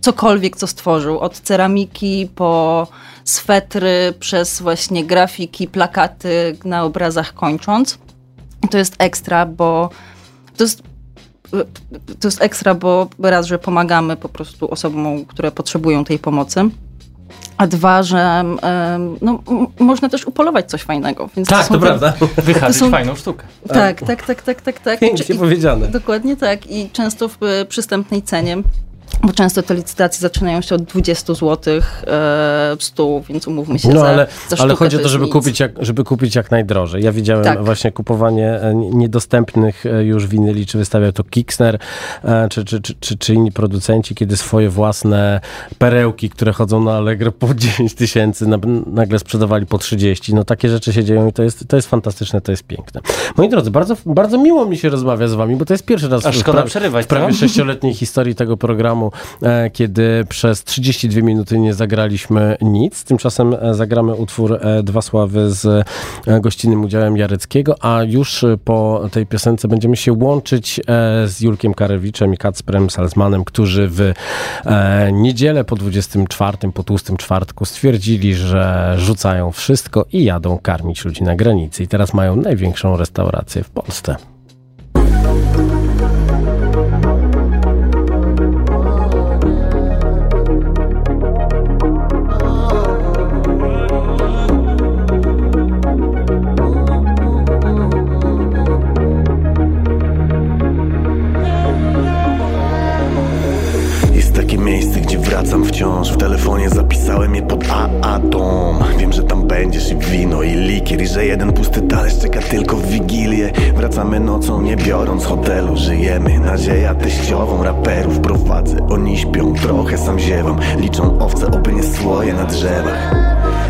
cokolwiek, co stworzył. Od ceramiki po swetry, przez właśnie grafiki, plakaty na obrazach kończąc. To jest ekstra, bo to jest to jest ekstra, bo raz, że pomagamy po prostu osobom, które potrzebują tej pomocy. A dwa, że no, można też upolować coś fajnego. Więc tak, to, to prawda. Wychadzić są... fajną sztukę. Tak, tak, tak, tak, tak. tak. Pięknie I, powiedziane. Dokładnie tak. I często w e, przystępnej cenie bo często te licytacje zaczynają się od 20 zł e, 100, więc umówmy się no, ale, za, ale chodzi o to, żeby kupić, jak, żeby kupić jak najdrożej. Ja widziałem tak. właśnie kupowanie e, niedostępnych e, już winyli, czy wystawiał to Kixner, e, czy, czy, czy, czy, czy inni producenci, kiedy swoje własne perełki, które chodzą na Allegro po 10 tysięcy, nagle sprzedawali po 30. No takie rzeczy się dzieją i to jest, to jest fantastyczne, to jest piękne. Moi drodzy, bardzo, bardzo miło mi się rozmawia z wami, bo to jest pierwszy raz A w, pra przerywać, w prawie sześcioletniej historii tego programu E, kiedy przez 32 minuty nie zagraliśmy nic. Tymczasem e, zagramy utwór e, Dwa Sławy z gościnnym udziałem Jareckiego, a już po tej piosence będziemy się łączyć z Julkiem Karewiczem i Kacprem Salzmanem, którzy w niedzielę po 24, po tłustym czwartku stwierdzili, że rzucają wszystko i jadą karmić ludzi na granicy. I teraz mają największą restaurację w Polsce. Słoje na drzewach.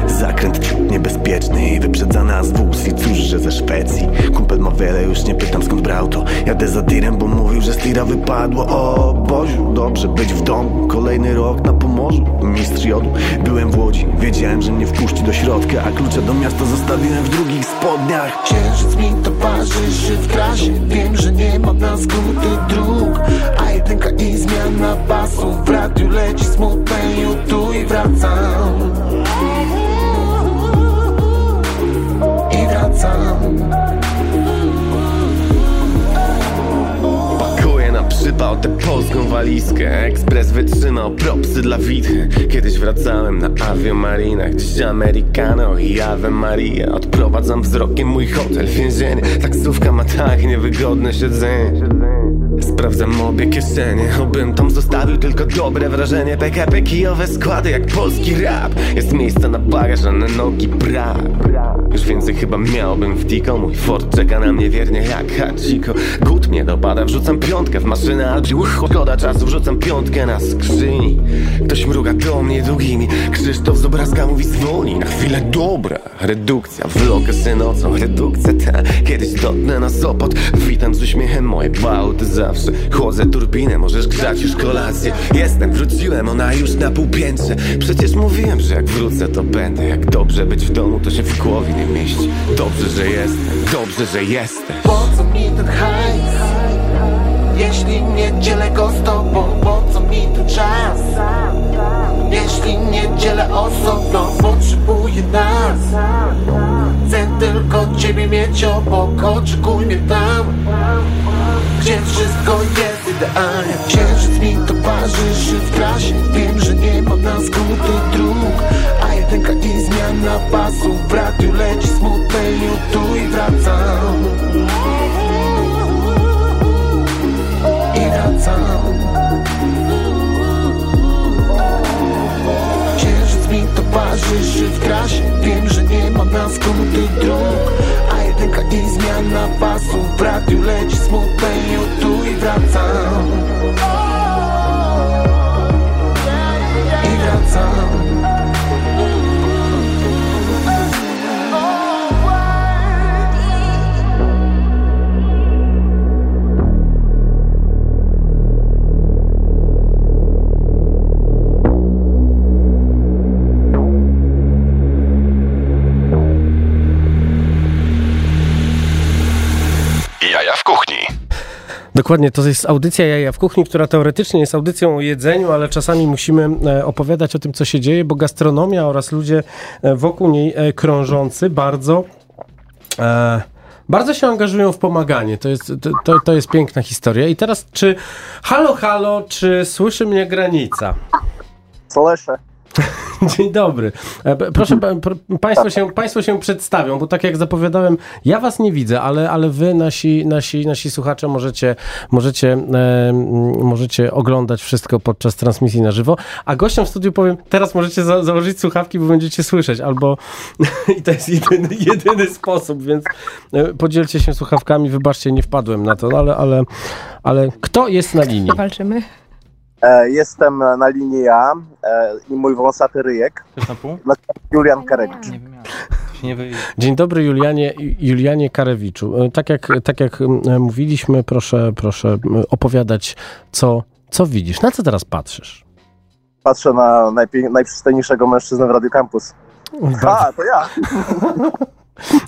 Zakręt niebezpieczny i wyprzedza nas wóz I cóż, że ze Szwecji? Kumpel ma wiele, już nie pytam skąd brał to. Jadę za tirem, bo mówił, że z tira wypadło. O Boziu, dobrze być w domu. Kolejny rok na Pomorzu. Mistrz jodu, byłem w Łodzi. Wiedziałem, że mnie wpuści do środka A klucze do miasta zostawiłem w drugich spodniach. Księżyc mi towarzyszy w trasie tę polską walizkę. Ekspres wytrzymał propsy dla witchy. Kiedyś wracałem na aviomarinach Dziś Americano i Ave Maria Odprowadzam wzrokiem mój hotel, więzienie. Taksówka ma tak niewygodne siedzenie Sprawdzam obie kieszenie. Obym tam zostawił tylko dobre wrażenie. PKP kijowe składy jak polski rap. Jest miejsce na bagaż, a na nogi brak. Już więcej chyba miałbym w Tico Mój Ford czeka na mnie wiernie jak Hachiko. Gut mnie dopada, wrzucam piątkę w maszynę Albi szkoda czasu, wrzucam piątkę na skrzyni. Ktoś mruga do mnie długimi. Krzysztof z obrazka mówi zwolnij na chwilę. Dobra Redukcja, vlog się nocą, redukcja ta. Kiedyś dotnę na Sopot. Witam z uśmiechem moje bałty zawsze Chłodzę turbinę, możesz grzać już kolację. Jestem, wróciłem, ona już na półpiętrze. Przecież mówiłem, że jak wrócę to będę. Jak dobrze być w domu, to się w głowie nie mieści. Dobrze, że jestem, dobrze, że jesteś. Po co mi ten hajs? Jeśli nie dzielę go z tobą, po co mi ten czas? Jeśli nie dzielę osobno, potrzebuję nas. Chcę tylko ciebie mieć obok, oczekuj mnie tam Gdzie wszystko jest idealnie. Księżyc mi towarzyszy w trasie. Wiem, że nie ma na skróty dróg A jedynka i zmiana pasów W radiu leci smutne tu i wracam I wracam Dokładnie, to jest audycja Jaja w Kuchni, która teoretycznie jest audycją o jedzeniu, ale czasami musimy e, opowiadać o tym, co się dzieje, bo gastronomia oraz ludzie e, wokół niej e, krążący bardzo... E, bardzo się angażują w pomaganie. To jest, to, to, jest piękna historia. I teraz, czy halo, halo, czy słyszy mnie granica? Słyszę. Dzień dobry. E, Proszę, pa- pr- państwo się, państwo się przedstawią, bo tak jak zapowiadałem, ja was nie widzę, ale, ale wy, nasi, nasi, nasi słuchacze, możecie, możecie, e, możecie oglądać wszystko podczas transmisji na żywo, a gościom w studiu powiem, teraz możecie za, założyć słuchawki, bo będziecie słyszeć, albo i to jest jedyny, jedyny sposób, więc e, podzielcie się słuchawkami, wybaczcie, nie wpadłem na to, ale, ale, ale kto jest na linii? Walczymy. E, jestem na linii ja e, i mój wąsaty ryjek. Też na pół? Julian Karewicz. Dzień dobry Julianie, Julianie Karewiczu. E, Tak jak, tak jak mówiliśmy, proszę, proszę opowiadać, co, co widzisz, na co teraz patrzysz? Patrzę na najpie- najprzystojniejszego mężczyznę w Radio Campus. A, to ja.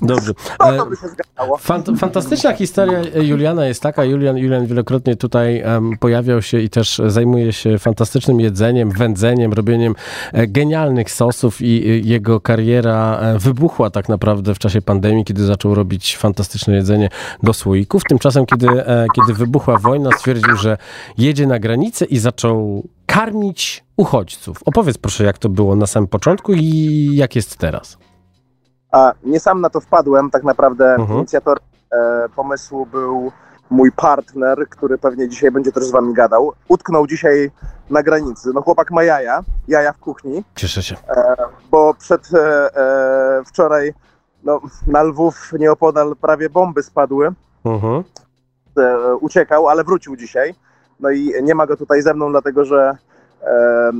Dobrze. No E. Fant- fantastyczna historia Juliana jest taka. Julian, Julian wielokrotnie tutaj em, pojawiał się i też zajmuje się fantastycznym jedzeniem, wędzeniem, robieniem e, genialnych sosów i e, jego kariera e, wybuchła tak naprawdę w czasie pandemii, kiedy zaczął robić fantastyczne jedzenie do słoików. Tymczasem, kiedy, e, kiedy wybuchła wojna, stwierdził, że jedzie na granicę i zaczął karmić uchodźców. Opowiedz proszę, jak to było na samym początku i jak jest teraz. A nie sam na to wpadłem, tak naprawdę Mhm. inicjator e, pomysłu był mój partner, który pewnie dzisiaj będzie też z wami gadał. Utknął dzisiaj na granicy. No chłopak ma jaja, jaja w kuchni, Cieszę się. bo przed e, e, wczoraj no, na Lwów nieopodal prawie bomby spadły. Mhm. e, uciekał, ale wrócił dzisiaj. No i nie ma go tutaj ze mną, dlatego że e,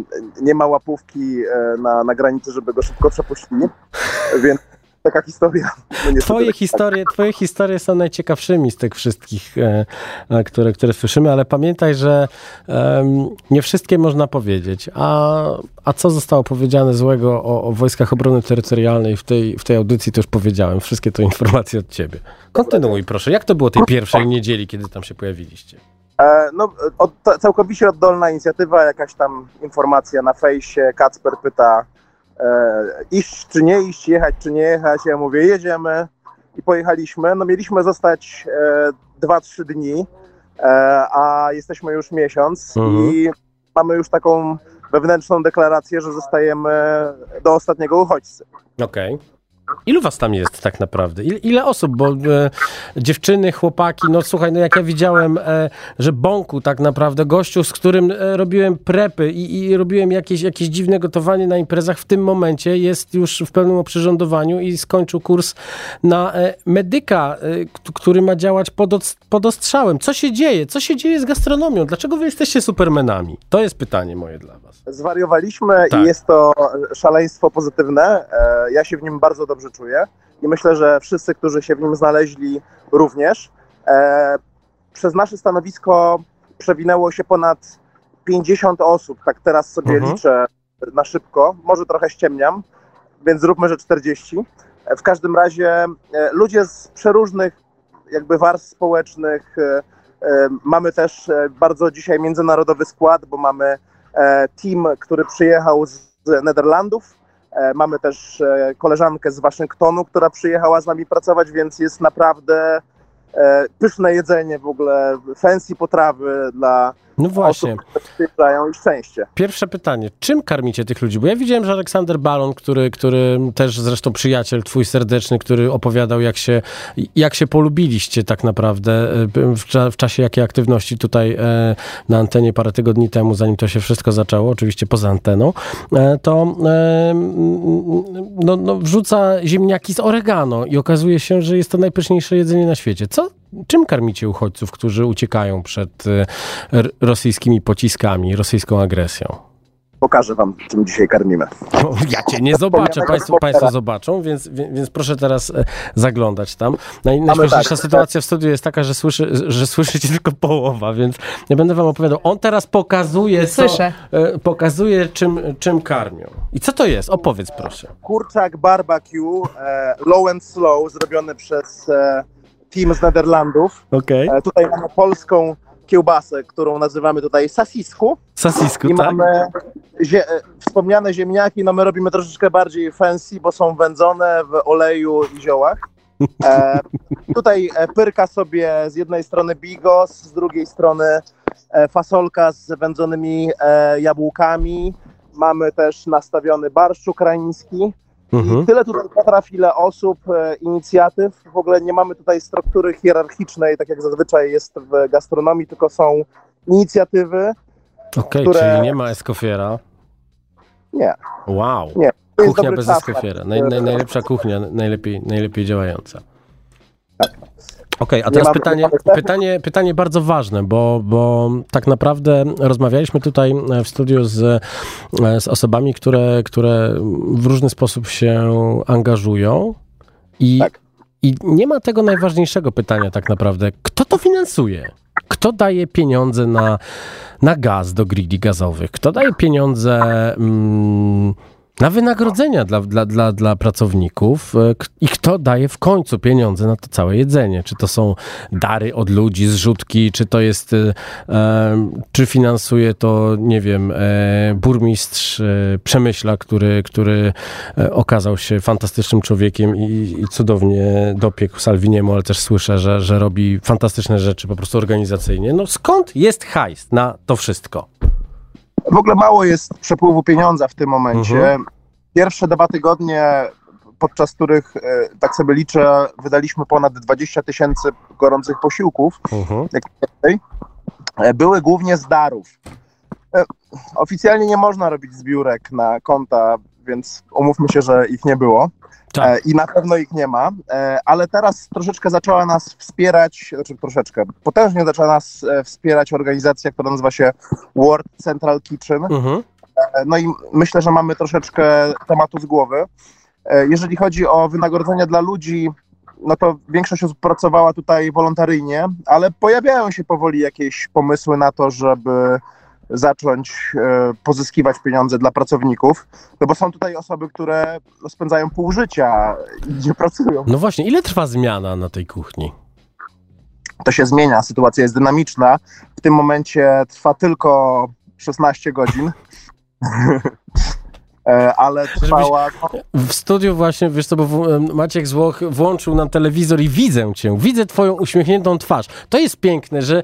nie ma łapówki e, na, na granicy, żeby go szybko przepuścili. Więc taka historia. No twoje, historie, twoje historie są najciekawszymi z tych wszystkich, e, e, które, które słyszymy, ale pamiętaj, że nie wszystkie można powiedzieć. A, a co zostało powiedziane złego o, o Wojskach Obrony Terytorialnej w tej, w tej audycji, to już powiedziałem. Wszystkie to informacje od ciebie. Kontynuuj proszę. Jak to było tej pierwszej niedzieli, kiedy tam się pojawiliście? E, no, od, całkowicie oddolna inicjatywa, jakaś tam informacja na fejsie, Kacper pyta, iść czy nie iść, jechać czy nie jechać. Ja mówię, jedziemy i pojechaliśmy. No mieliśmy zostać e, 2-3 dni, e, a jesteśmy już miesiąc mhm. i mamy już taką wewnętrzną deklarację, że zostajemy do ostatniego uchodźcy. Okej. Okay. Ilu was tam jest tak naprawdę? Ile, ile osób? Bo e, dziewczyny, chłopaki, no słuchaj, no jak ja widziałem, e, że Bąku tak naprawdę, gościu, z którym e, robiłem prepy i, i, robiłem jakieś, jakieś dziwne gotowanie na imprezach, w tym momencie jest już w pełnym oprzyrządowaniu i skończył kurs na e, medyka, e, który ma działać pod, od, pod ostrzałem. Co się dzieje? Co się dzieje z gastronomią? Dlaczego wy jesteście supermenami? To jest pytanie moje dla was. Zwariowaliśmy tak. i jest to szaleństwo pozytywne. E, ja się w nim bardzo dobrze dobrze czuję i myślę, że wszyscy, którzy się w nim znaleźli, również. E, przez nasze stanowisko przewinęło się ponad 50 osób, tak teraz sobie mhm. liczę na szybko, może trochę ściemniam, więc zróbmy, że 40. E, w każdym razie e, ludzie z przeróżnych jakby warstw społecznych, e, e, mamy też bardzo dzisiaj międzynarodowy skład, bo mamy team, który przyjechał z Nederlandów, mamy też e, koleżankę z Waszyngtonu, która przyjechała z nami pracować, więc jest naprawdę e, pyszne jedzenie w ogóle, fancy potrawy dla no właśnie. I szczęście. Pierwsze pytanie. Czym karmicie tych ludzi? Bo ja widziałem, że Aleksander Balon, który, który też zresztą przyjaciel twój serdeczny, który opowiadał, jak się, jak się polubiliście tak naprawdę e, w, w czasie jakiej aktywności tutaj e, na antenie parę tygodni temu, zanim to się wszystko zaczęło, oczywiście poza anteną, e, to no, no, wrzuca ziemniaki z oregano i okazuje się, że jest to najpyszniejsze jedzenie na świecie. Co, czym karmicie uchodźców, którzy uciekają przed rosyjskimi pociskami, rosyjską agresją? Pokażę wam, czym dzisiaj karmimy. ja cię nie zobaczę, państwo, państwo zobaczą, więc, więc proszę teraz e, zaglądać tam. Najśmieszniejsza tak, sytuacja tak. w studiu jest taka, że, słyszy, że słyszycie tylko połowa, więc nie będę wam opowiadał. On teraz pokazuje. Co, e, pokazuje czym, czym karmią. I co to jest? Opowiedz proszę. Kurczak barbecue, e, low and slow, zrobiony przez team z Nederlandów. Okay. Tutaj mamy polską kiełbasę, którą nazywamy tutaj sasisku. Sasisku, I tak. mamy zie wspomniane ziemniaki, no my robimy troszeczkę bardziej fancy, bo są wędzone w oleju i ziołach. E, tutaj e, pyrka sobie z jednej strony bigos, z drugiej strony e, fasolka z wędzonymi e, jabłkami. Mamy też nastawiony barszcz ukraiński. Mhm. I tyle tutaj potrafi, ile osób, e, inicjatyw. W ogóle nie mamy tutaj struktury hierarchicznej, tak jak zazwyczaj jest w gastronomii, tylko są inicjatywy. Okej, okay, które... czyli nie ma Escofiera. Nie. Wow. Nie. Kuchnia bez Escofiera. Naj, naj, najlepsza kuchnia, najlepiej, najlepiej działająca. Tak. Okej, okay, a teraz pytanie, pytanie, pytanie bardzo ważne, bo, bo tak naprawdę rozmawialiśmy tutaj w studiu z, z osobami, które, które w różny sposób się angażują i, tak. i nie ma tego najważniejszego pytania tak naprawdę. Kto to finansuje? Kto daje pieniądze na, na gaz do grili gazowych? Kto daje pieniądze... Mm, na wynagrodzenia dla, dla, dla, dla pracowników e, i kto daje w końcu pieniądze na to całe jedzenie. Czy to są dary od ludzi, zrzutki, czy to jest, e, czy finansuje to, nie wiem, e, burmistrz e, Przemyśla, który, który e, okazał się fantastycznym człowiekiem i, i cudownie dopiekł Salviniemu, ale też słyszę, że, że robi fantastyczne rzeczy po prostu organizacyjnie. No skąd jest hajs na to wszystko? W ogóle mało jest przepływu pieniądza w tym momencie. Mhm. Pierwsze dwa tygodnie, podczas których, e, tak sobie liczę, wydaliśmy ponad 20 tysięcy gorących posiłków, mhm. E, były głównie z darów. E, oficjalnie nie można robić zbiórek na konta, więc umówmy się, że ich nie było. Tak. I na pewno ich nie ma, ale teraz troszeczkę zaczęła nas wspierać, znaczy troszeczkę, potężnie zaczęła nas wspierać organizacja, która nazywa się World Central Kitchen. Mhm. No i myślę, że mamy troszeczkę tematu z głowy. E, jeżeli chodzi o wynagrodzenia dla ludzi, no to większość osób pracowała tutaj wolontaryjnie, ale pojawiają się powoli jakieś pomysły na to, żeby zacząć e, pozyskiwać pieniądze dla pracowników, no bo są tutaj osoby, które spędzają pół życia i nie pracują. No właśnie, ile trwa zmiana na tej kuchni? To się zmienia, sytuacja jest dynamiczna. W tym momencie trwa tylko 16 godzin. E, ale trwała... W studiu właśnie, wiesz co, bo Maciek Złoch włączył nam telewizor i widzę cię, widzę twoją uśmiechniętą twarz. To jest piękne, że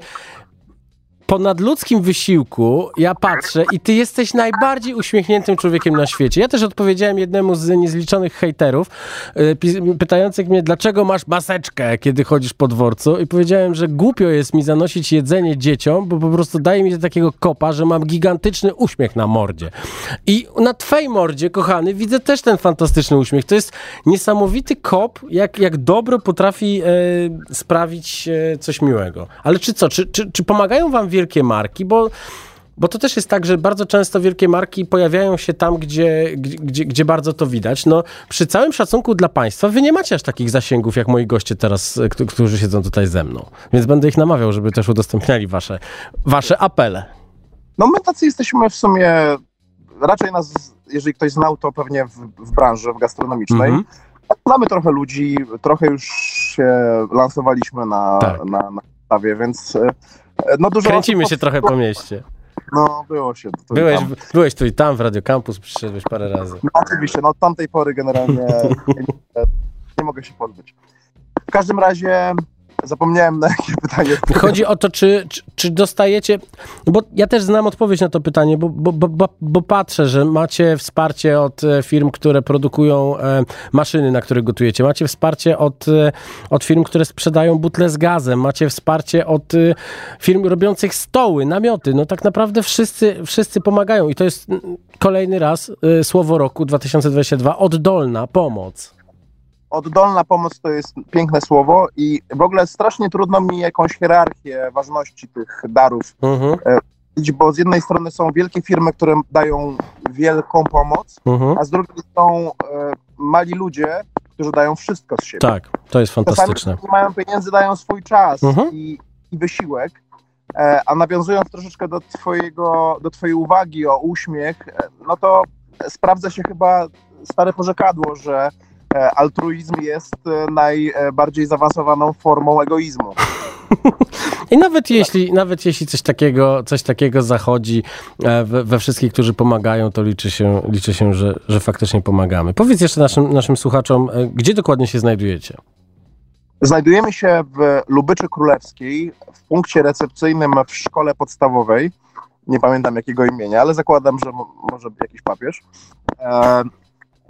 po nadludzkim wysiłku ja patrzę i ty jesteś najbardziej uśmiechniętym człowiekiem na świecie. Ja też odpowiedziałem jednemu z niezliczonych hejterów, e, pytających mnie, dlaczego masz maseczkę, kiedy chodzisz po dworcu i powiedziałem, że głupio jest mi zanosić jedzenie dzieciom, bo po prostu daje mi to takiego kopa, że mam gigantyczny uśmiech na mordzie. I na twej mordzie, kochany, widzę też ten fantastyczny uśmiech. To jest niesamowity kop, jak, jak dobro potrafi e, sprawić e, coś miłego. Ale czy co, czy, czy, czy pomagają wam wielkie marki, bo bo to też jest tak, że bardzo często wielkie marki pojawiają się tam, gdzie, gdzie, gdzie bardzo to widać. No, przy całym szacunku dla państwa, wy nie macie aż takich zasięgów, jak moi goście teraz, którzy siedzą tutaj ze mną. Więc będę ich namawiał, żeby też udostępniali wasze, wasze apele. No my tacy jesteśmy w sumie, raczej nas, jeżeli ktoś znał, to pewnie w, w branży, w gastronomicznej. Mm -hmm. Znamy trochę ludzi, trochę już się lansowaliśmy na, tak. na, na stawie, więc no dużo Kręcimy się trochę po mieście. No, było się. Tu byłeś, byłeś tu i tam w Radio Campus, przyszedłeś parę razy. No oczywiście, no od tamtej pory generalnie nie, nie mogę się pozbyć. W każdym razie Zapomniałem na jakie pytanie. Chodzi o to, czy, czy, czy, dostajecie, bo ja też znam odpowiedź na to pytanie, bo, bo, bo, bo patrzę, że macie wsparcie od e, firm, które produkują e, maszyny, na których gotujecie. Macie wsparcie od, e, od firm, które sprzedają butle z gazem. Macie wsparcie od firm robiących stoły, namioty. No tak naprawdę wszyscy, wszyscy pomagają i to jest kolejny raz słowo roku 2022, oddolna pomoc oddolna pomoc to jest piękne słowo i w ogóle strasznie trudno mi jakąś hierarchię ważności tych darów mhm. E, bo z jednej strony są wielkie firmy, które dają wielką pomoc, mhm. a z drugiej są e, mali ludzie, którzy dają wszystko z siebie. Tak, to jest fantastyczne. Czasami mają pieniędzy, dają swój czas mhm. i, i wysiłek. E, a nawiązując troszeczkę do, twojego, do twojej uwagi o uśmiech, no to sprawdza się chyba stare porzekadło, że altruizm jest e, najbardziej zaawansowaną formą egoizmu. I nawet jeśli, nawet jeśli coś takiego, coś takiego zachodzi e, we, we, wszystkich, którzy pomagają, to liczy się, liczy się że, że faktycznie pomagamy. Powiedz jeszcze naszym, naszym słuchaczom, gdzie dokładnie się znajdujecie? Znajdujemy się w Lubyczy Królewskiej, w punkcie recepcyjnym w szkole podstawowej. Nie pamiętam jakiego imienia, ale zakładam, że może jakiś papież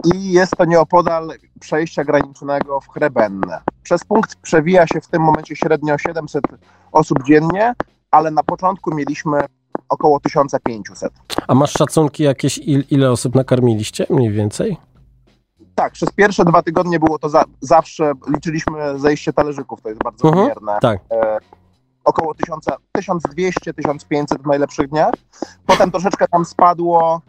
i jest to nieopodal przejścia granicznego w Chrebenne. Przez punkt przewija się w tym momencie średnio 700 osób dziennie, ale na początku mieliśmy około 1500. A masz szacunki jakieś, il, ile osób nakarmiliście mniej więcej? Tak, przez pierwsze dwa tygodnie było to za, zawsze, liczyliśmy zejście talerzyków, to jest bardzo mhm. wymierne. Tak. E, około 1200-1500 w najlepszych dniach. Potem troszeczkę tam spadło,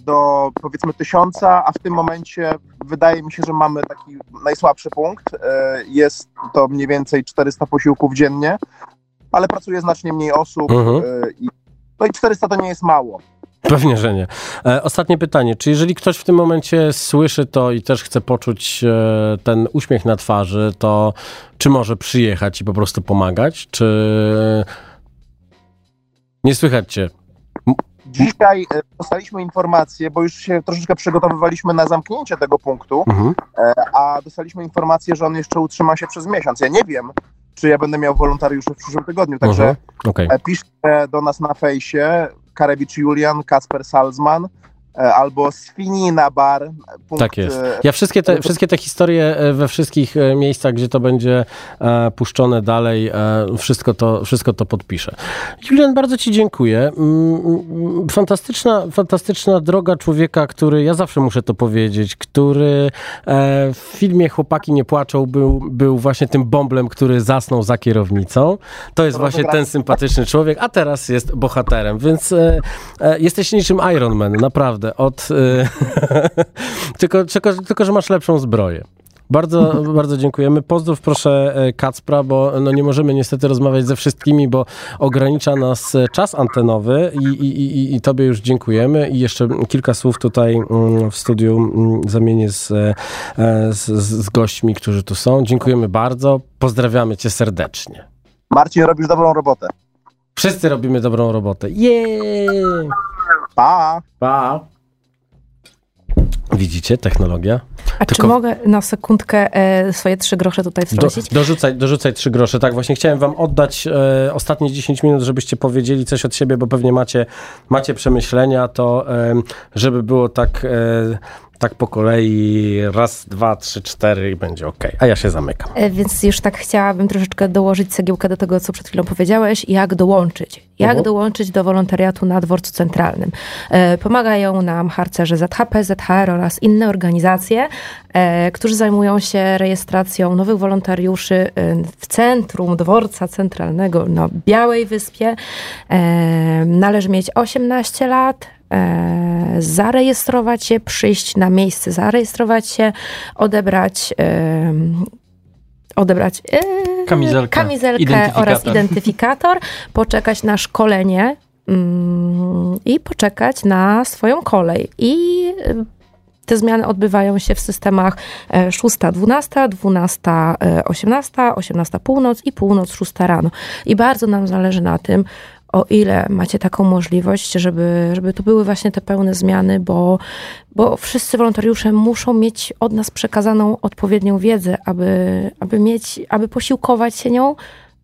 do powiedzmy tysiąca, a w tym momencie wydaje mi się, że mamy taki najsłabszy punkt. E, jest to mniej więcej 400 posiłków dziennie, ale pracuje znacznie mniej osób mhm. E, i, no i 400 to nie jest mało. Pewnie, że nie. Ostatnie pytanie. Czy jeżeli ktoś w tym momencie słyszy to i też chce poczuć ten uśmiech na twarzy, to czy może przyjechać i po prostu pomagać? Czy nie słychać cię? Dzisiaj e, dostaliśmy informację, bo już się troszeczkę przygotowywaliśmy na zamknięcie tego punktu, mhm. E, a dostaliśmy informację, że on jeszcze utrzyma się przez miesiąc. Ja nie wiem, czy ja będę miał wolontariuszy w przyszłym tygodniu, także mhm. okay. piszcie do nas na fejsie Karewicz Julian, Kasper Salzman, E, albo Sfinina Bar. Punkt, tak jest. E, ja wszystkie te, wszystkie te historie e, we wszystkich miejscach, gdzie to będzie puszczone dalej, wszystko to, wszystko to podpiszę. Julian, bardzo Ci dziękuję. Mm, mm, fantastyczna, fantastyczna droga człowieka, który, ja zawsze muszę to powiedzieć, który w filmie Chłopaki nie płaczą był, był właśnie tym bąblem, który zasnął za kierownicą. To jest właśnie ten sympatyczny człowiek, a teraz jest bohaterem, więc jesteś niczym Iron Man, naprawdę Naprawdę, od... tylko, tylko, tylko, że masz lepszą zbroję. Bardzo, bardzo dziękujemy. Pozdrów proszę e, Kacpra, bo no nie możemy niestety rozmawiać ze wszystkimi, bo ogranicza nas e, czas antenowy i, i, i, i tobie już dziękujemy. I jeszcze kilka słów tutaj mm, w studiu mm, zamienię z, e, z, z gośćmi, którzy tu są. Dziękujemy bardzo. Pozdrawiamy cię serdecznie. Marcin, robisz dobrą robotę. Wszyscy robimy dobrą robotę. Jej! Pa! Pa! Widzicie, technologia. A Tylko... czy mogę na sekundkę e, swoje trzy grosze tutaj wtrącić? Do, dorzucaj, dorzucaj trzy grosze. Tak, właśnie chciałem wam oddać e, ostatnie 10 minut, żebyście powiedzieli coś od siebie, bo pewnie macie, macie przemyślenia, to e, żeby było tak e, tak po kolei, raz, dwa, trzy, cztery i będzie ok. A ja się zamykam. E, więc już tak chciałabym troszeczkę dołożyć cegiełkę do tego, co przed chwilą powiedziałeś, jak dołączyć. Jak uh-huh. dołączyć do wolontariatu na dworcu centralnym. E, pomagają nam harcerze ZHP, ZHR oraz inne organizacje, e, którzy zajmują się rejestracją nowych wolontariuszy w centrum dworca centralnego na Białej Wyspie. Należy mieć 18 lat, zarejestrować się, przyjść na miejsce, zarejestrować się, odebrać. E, odebrać e, kamizelkę, kamizelkę identyfikator. oraz identyfikator, poczekać na szkolenie mm, i poczekać na swoją kolej. I te zmiany odbywają się w systemach 6-12, 12-18, 18 północ i północ 6 rano. I bardzo nam zależy na tym, o ile macie taką możliwość, żeby, żeby to były właśnie te pełne zmiany, bo, bo wszyscy wolontariusze muszą mieć od nas przekazaną odpowiednią wiedzę, aby, aby mieć, aby posiłkować się nią.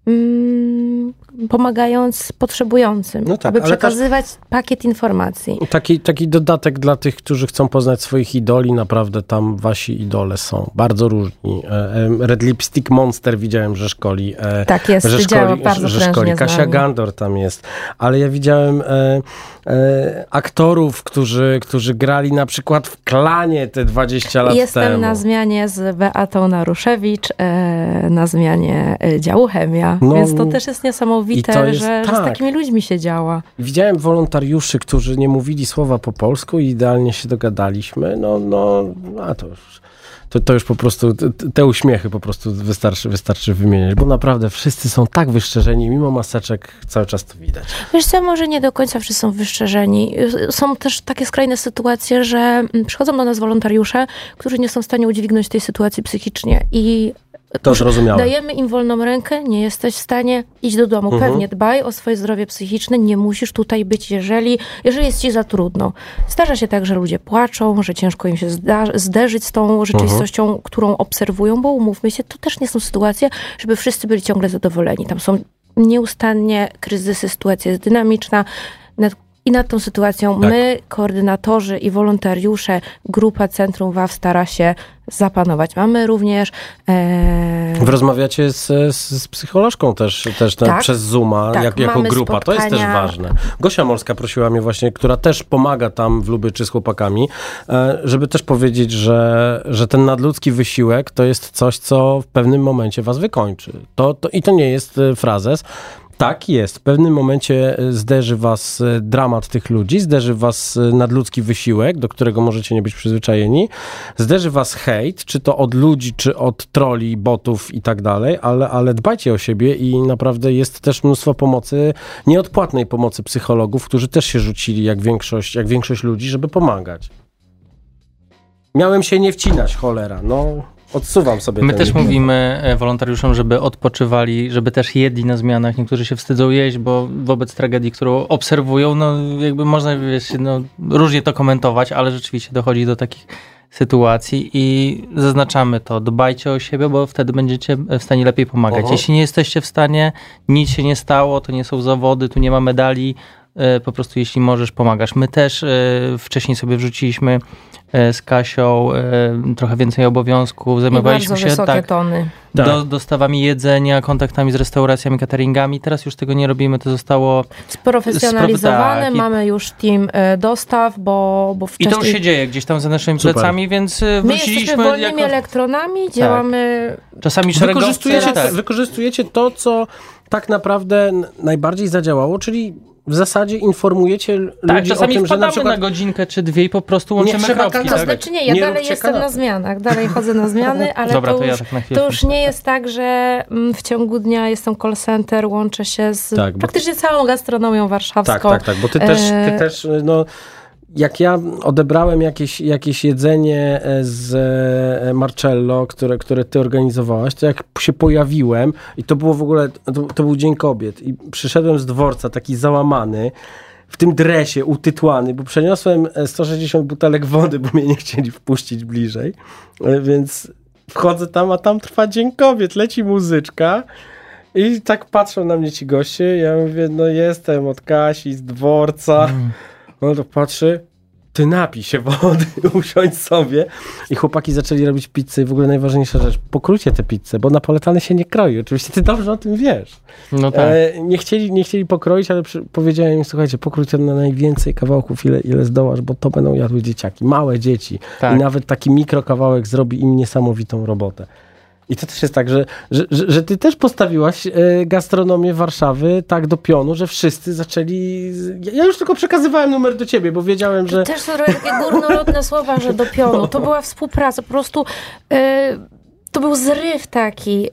Mm, pomagając potrzebującym, no tak, aby przekazywać też, pakiet informacji. Taki, taki dodatek dla tych, którzy chcą poznać swoich idoli, naprawdę tam wasi idole są bardzo różni. E, e, Red Lipstick Monster widziałem, że szkoli. E, tak jest, że szkoli, bardzo że szkoli. Kasia Gandor tam jest, ale ja widziałem e, e, aktorów, którzy, którzy grali na przykład w Klanie te 20 lat Jestem temu. Jestem na zmianie z Beatą Naruszewicz, e, na zmianie działu chemia. No, Więc to też jest niesamowite, jest, że, tak. że, z tak. takimi ludźmi się działa. Widziałem wolontariuszy, którzy nie mówili słowa po polsku i idealnie się dogadaliśmy. No, no, a to już to, to już po prostu, te uśmiechy po prostu wystarczy, wystarczy wymieniać, bo naprawdę wszyscy są tak wyszczerzeni, mimo maseczek cały czas to widać. Wiesz co, może nie do końca wszyscy są wyszczerzeni. Są też takie skrajne sytuacje, że mm, przychodzą do nas wolontariusze, którzy nie są w stanie udźwignąć tej sytuacji psychicznie i to zrozumiałe. Dajemy im wolną rękę, nie jesteś w stanie, iść do domu. Mhm. Pewnie dbaj o swoje zdrowie psychiczne, nie musisz tutaj być, jeżeli, jeżeli jest ci za trudno. Zdarza się tak, że ludzie płaczą, że ciężko im się zderzyć z tą rzeczywistością, mhm. którą obserwują, bo umówmy się, to też nie są sytuacje, żeby wszyscy byli ciągle zadowoleni. Tam są nieustannie kryzysy, sytuacja jest dynamiczna, i nad tą sytuacją tak. my, koordynatorzy i wolontariusze, grupa Centrum WAW stara się zapanować. Mamy również... E... Rozmawiacie z, z, z, psycholożką też, też tak, przez Zooma, tak, jak, jako grupa. Spotkania. To jest też ważne. Gosia Morska prosiła mnie właśnie, która też pomaga tam w Lubyczy z chłopakami, e, żeby też powiedzieć, że, że ten nadludzki wysiłek to jest coś, co w pewnym momencie was wykończy. To, to, I to nie jest e, frazes. Tak jest. W pewnym momencie e, zderzy was e, dramat tych ludzi, zderzy was e, nadludzki wysiłek, do którego możecie nie być przyzwyczajeni, zderzy was hejt, czy to od ludzi, czy od troli, botów i tak dalej, ale, ale dbajcie o siebie i naprawdę jest też mnóstwo pomocy, nieodpłatnej pomocy psychologów, którzy też się rzucili, jak większość, jak większość ludzi, żeby pomagać. Miałem się nie wcinać, cholera, no odsuwam sobie. My też mówimy e, wolontariuszom, żeby odpoczywali, żeby też jedli na zmianach. Niektórzy się wstydzą jeść, bo wobec tragedii, którą obserwują, no jakby można wiesz, no, różnie to komentować, ale rzeczywiście dochodzi do takich sytuacji i zaznaczamy to. Dbajcie o siebie, bo wtedy będziecie w stanie lepiej pomagać. Oho. Jeśli nie jesteście w stanie, nic się nie stało, to nie są zawody, tu nie ma medali, e, po prostu jeśli możesz, pomagasz. My też e, wcześniej sobie wrzuciliśmy E, z Kasią e, trochę więcej obowiązków, zajmowaliśmy się tak, tony. Do, dostawami jedzenia, kontaktami z restauracjami, cateringami. Teraz już tego nie robimy, to zostało sprofesjonalizowane. Tak, mamy już team e, dostaw, bo, bo wcześniej... I to już się dzieje gdzieś tam za naszymi Super. plecami, więc wróciliśmy... My jesteśmy wolnymi jako... elektronami, tak. działamy... Czasami szeregowcy... Wykorzystujecie, tak. wykorzystujecie to, co tak naprawdę najbardziej zadziałało, czyli w zasadzie informujecie tak, ludzi czasami o tym, że na przykład... na godzinkę czy dwie i po prostu łączymy Nie trzeba kropki. To tak? znaczy nie, ja Nie dalej jestem na kanapy. zmianach, dalej chodzę na zmiany, ale Dobra, to, to ja już, tak na to już nie jest tak, że mm, w ciągu dnia jestem call center, łączę się z Tak, bo- praktycznie całą gastronomią warszawską. Tak, tak, tak, bo ty też, ty E, też no, jak ja odebrałem jakieś, jakieś jedzenie e, z e, Marcello, które, które ty organizowałaś, to jak się pojawiłem i to było w ogóle, to, to był Dzień Kobiet i przyszedłem z dworca taki załamany, w tym dresie utytłany, bo przeniosłem e, 160 butelek wody, bo mnie nie chcieli wpuścić bliżej, E, więc wchodzę tam, a tam trwa Dzień Kobiet, leci muzyczka i tak patrzą na mnie ci goście, ja mówię, no jestem od Kasi, z dworca, no to patrzy, ty napij się wody, usiądź sobie. I chłopaki zaczęli robić pizzę i w ogóle najważniejsza rzecz, pokrójcie te pizzę, bo napoletany się nie kroi. Oczywiście ty dobrze o tym wiesz. No tak. E, nie, chcieli, nie chcieli pokroić, ale przy, powiedziałem im, słuchajcie, pokrójcie na najwięcej kawałków, ile, ile zdołasz, bo to będą jadły dzieciaki, małe dzieci. Tak. I nawet taki mikrokawałek zrobi im niesamowitą robotę. I to też jest tak, że, że, że, ty też postawiłaś e, gastronomię Warszawy tak do pionu, że wszyscy zaczęli... Ja- już tylko przekazywałem numer do ciebie, bo wiedziałem, że... Też są takie górnolotne słowa, że do pionu. To była współpraca, po prostu e, to był zryw taki.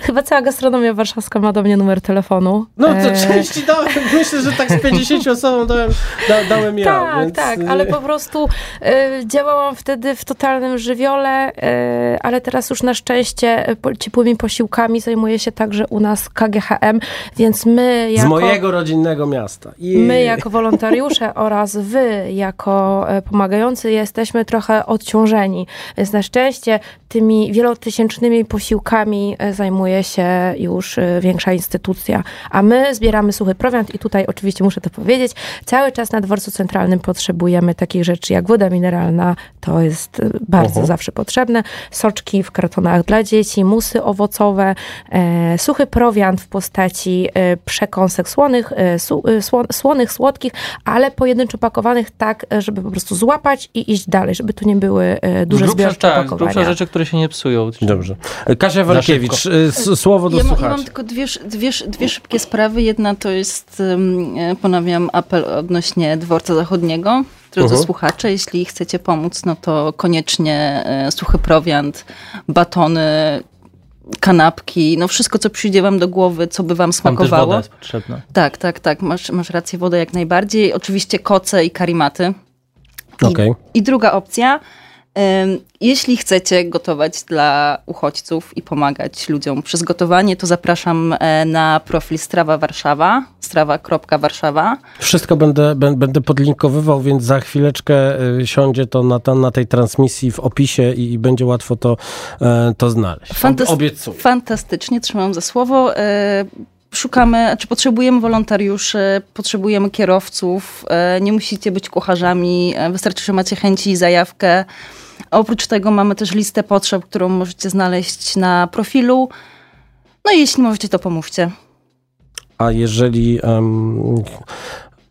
Chyba cała gastronomia warszawska ma do mnie numer telefonu. No to E, części dałem, myślę, że tak z 50 osobom dałem, da, dałem ja. Tak, więc, tak, y, ale po prostu e, działałam wtedy w totalnym żywiole, e, ale teraz już na szczęście po- ciepłymi posiłkami zajmuje się także u nas KGHM, więc my Z jako... mojego rodzinnego miasta. I... My jako wolontariusze oraz wy jako e, pomagający jesteśmy trochę odciążeni. Więc na szczęście tymi wielotysięcznymi posiłkami e, zajmuje się już e, większa instytucja. A my zbieramy suchy prowiant i tutaj oczywiście muszę to powiedzieć, cały czas na dworcu centralnym potrzebujemy takich rzeczy jak woda mineralna, to jest e, bardzo zawsze potrzebne, soczki w kartonach dla dzieci, musy owocowe, e, suchy prowiant w postaci e, przekąsek słonych, e, su, e, sło, słonych, słodkich, ale pojedynczo pakowanych tak, żeby po prostu złapać i iść dalej, żeby tu nie były e, duże zbiorcze tak, opakowania. grubsza rzeczy, które się nie psują. Dobrze. Kasia Walkiewicz, y, słowo do Ja, ma, ja słuchaczy. mam tylko dwie, dwie, dwie szybkie sprawy. Jedna to jest, e, ponawiam apel odnośnie dworca zachodniego. Drodzy Mhm. słuchacze, jeśli chcecie pomóc, no to koniecznie e, suchy prowiant, batony, kanapki, no wszystko, co przyjdzie wam do głowy, co by wam Tam też smakowało. woda jest potrzebna. Tak, tak, tak. Masz, masz rację, woda jak najbardziej. Oczywiście koce i karimaty. I, Okej. I druga opcja. Jeśli chcecie gotować dla uchodźców i pomagać ludziom przez gotowanie, to zapraszam e, na profil Strawa Warszawa, strawa.warszawa. Wszystko będę, bę- będę podlinkowywał, więc za chwileczkę y, siądzie to na, na tej transmisji w opisie i, i będzie łatwo to, e, to znaleźć. Fantas- obiecuję. Fantastycznie, trzymam za słowo. E, Szukamy, czy potrzebujemy wolontariuszy, potrzebujemy kierowców, e, nie musicie być kucharzami, e, wystarczy, że macie chęci i zajawkę. Oprócz tego mamy też listę potrzeb, którą możecie znaleźć na profilu. No i jeśli możecie, to pomóżcie. A jeżeli em,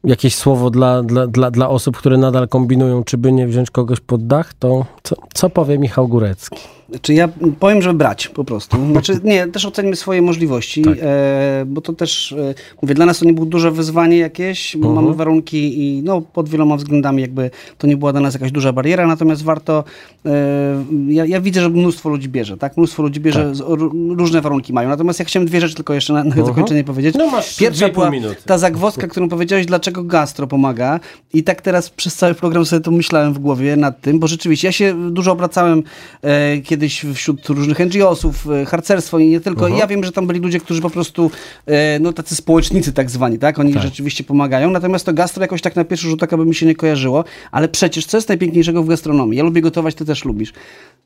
jakieś słowo dla, dla, dla, dla osób, które nadal kombinują, czy by nie wziąć kogoś pod dach, to co, co powie Michał Górecki? Czy ja powiem, żeby brać po prostu. Znaczy, nie, też ocenimy swoje możliwości, Tak. e, bo to też, e, mówię, dla nas to nie było duże wyzwanie jakieś. Mhm. Mamy warunki i no, pod wieloma względami jakby to nie była dla nas jakaś duża bariera, natomiast warto, e, ja, ja widzę, że mnóstwo ludzi bierze, tak? Mnóstwo ludzi bierze, Tak. z- ró- różne warunki mają. Natomiast ja chciałem dwie rzeczy tylko jeszcze na, na Mhm. zakończenie powiedzieć. No masz Pierwsza była minuty. ta zagwozdka, którą powiedziałeś, dlaczego gastro pomaga. I tak teraz przez cały program sobie to myślałem w głowie nad tym, bo rzeczywiście ja się dużo obracałem e, kiedyś wśród różnych NGO-sów, e, harcerstwo i nie tylko. Mhm. I ja wiem, że tam byli ludzie, którzy po prostu, e, no tacy społecznicy tak zwani, tak? Oni Tak. rzeczywiście pomagają. Natomiast to gastro jakoś tak na pierwszy rzut oka by mi się nie kojarzyło. Ale przecież co jest najpiękniejszego w gastronomii? Ja lubię gotować, ty też lubisz.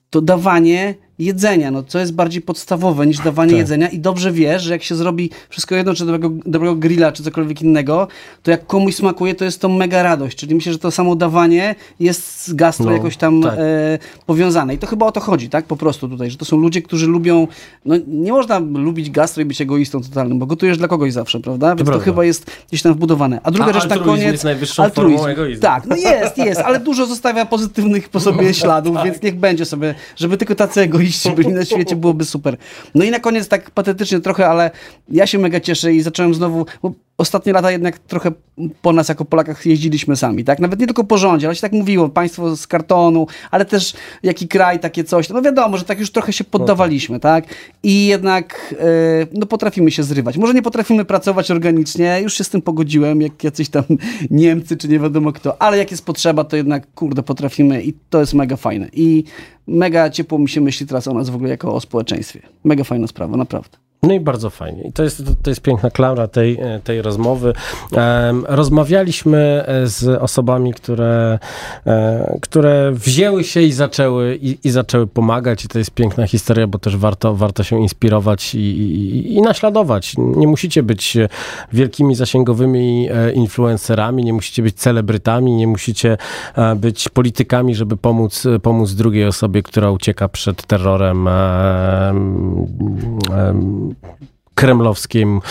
To dawanie jedzenia, no co jest bardziej podstawowe niż dawanie Tak. jedzenia i dobrze wiesz, że jak się zrobi wszystko jedno, czy dobrego, dobrego grilla, czy cokolwiek innego, to jak komuś smakuje, to jest to mega radość. Czyli myślę, że to samo dawanie jest z gastro No, jakoś tam tak. e, powiązane. I to chyba o to chodzi, tak? Po prostu tutaj, że to są ludzie, którzy lubią, no nie można lubić gastro i być egoistą totalnym, bo gotujesz dla kogoś zawsze, prawda? Więc to, prawda. chyba jest gdzieś tam wbudowane. A druga A rzecz na altruizm koniec... jest najwyższą formą egoizmu. Tak, no jest, jest, ale dużo zostawia pozytywnych po sobie śladów, więc niech będzie sobie, żeby tylko tacy egoiści byli na świecie, byłoby super. No i na koniec tak patetycznie trochę, ale ja się mega cieszę i zacząłem znowu, ostatnie lata jednak trochę po nas jako Polakach jeździliśmy sami, tak? Nawet nie tylko po rządzie, ale się tak mówiło, państwo z kartonu, ale też jaki kraj, takie coś. No wiadomo, że tak już trochę się poddawaliśmy, tak? I jednak yy, no potrafimy się zrywać. Może nie potrafimy pracować organicznie, już się z tym pogodziłem, jak jacyś tam Niemcy, czy nie wiadomo kto, ale jak jest potrzeba, to jednak, kurde, potrafimy i to jest mega fajne. I mega ciepło mi się myśli teraz o nas w ogóle jako o społeczeństwie. Mega fajna sprawa, naprawdę. No i bardzo fajnie. I to jest, to jest piękna klaura tej, tej rozmowy. rozmawialiśmy e, z osobami, które, e, które wzięły się i zaczęły, i, i, zaczęły pomagać. I to jest piękna historia, bo też warto, warto się inspirować i, i, i naśladować. Nie musicie być wielkimi zasięgowymi e, influencerami, nie musicie być celebrytami, nie musicie być politykami, żeby pomóc, pomóc drugiej osobie, która ucieka przed terrorem kremlowskim,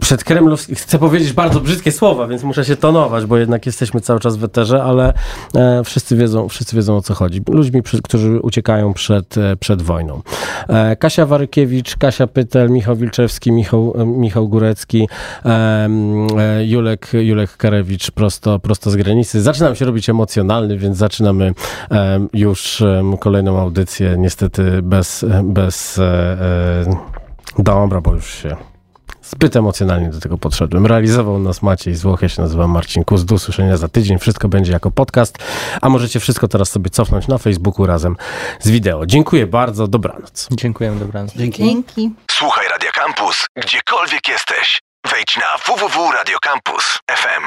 przed kremlowskim, chcę powiedzieć bardzo brzydkie słowa, więc muszę się tonować, bo jednak jesteśmy cały czas w eterze, ale e, wszyscy wiedzą, wszyscy wiedzą o co chodzi. Ludźmi, którzy uciekają przed, e, przed wojną. E, Kasia Warykiewicz, Kasia Pytel, Michał Wilczewski, Michał, Michał Górecki, Julek, Julek Karewicz prosto, prosto z granicy. Zaczynam się robić emocjonalny, więc zaczynamy już kolejną audycję, niestety bez, bez Dobra, bo już się zbyt emocjonalnie do tego podszedłem. Realizował nas Maciej Złoch, ja się nazywam Marcin Kus. Do usłyszenia za tydzień. Wszystko będzie jako podcast, a możecie wszystko teraz sobie cofnąć na Facebooku razem z wideo. Dziękuję bardzo, dobranoc. Dziękujemy, dobranoc. Dzięki. Dzięki. Słuchaj Radio Campus, gdziekolwiek jesteś. Wejdź na www.radiocampus.fm.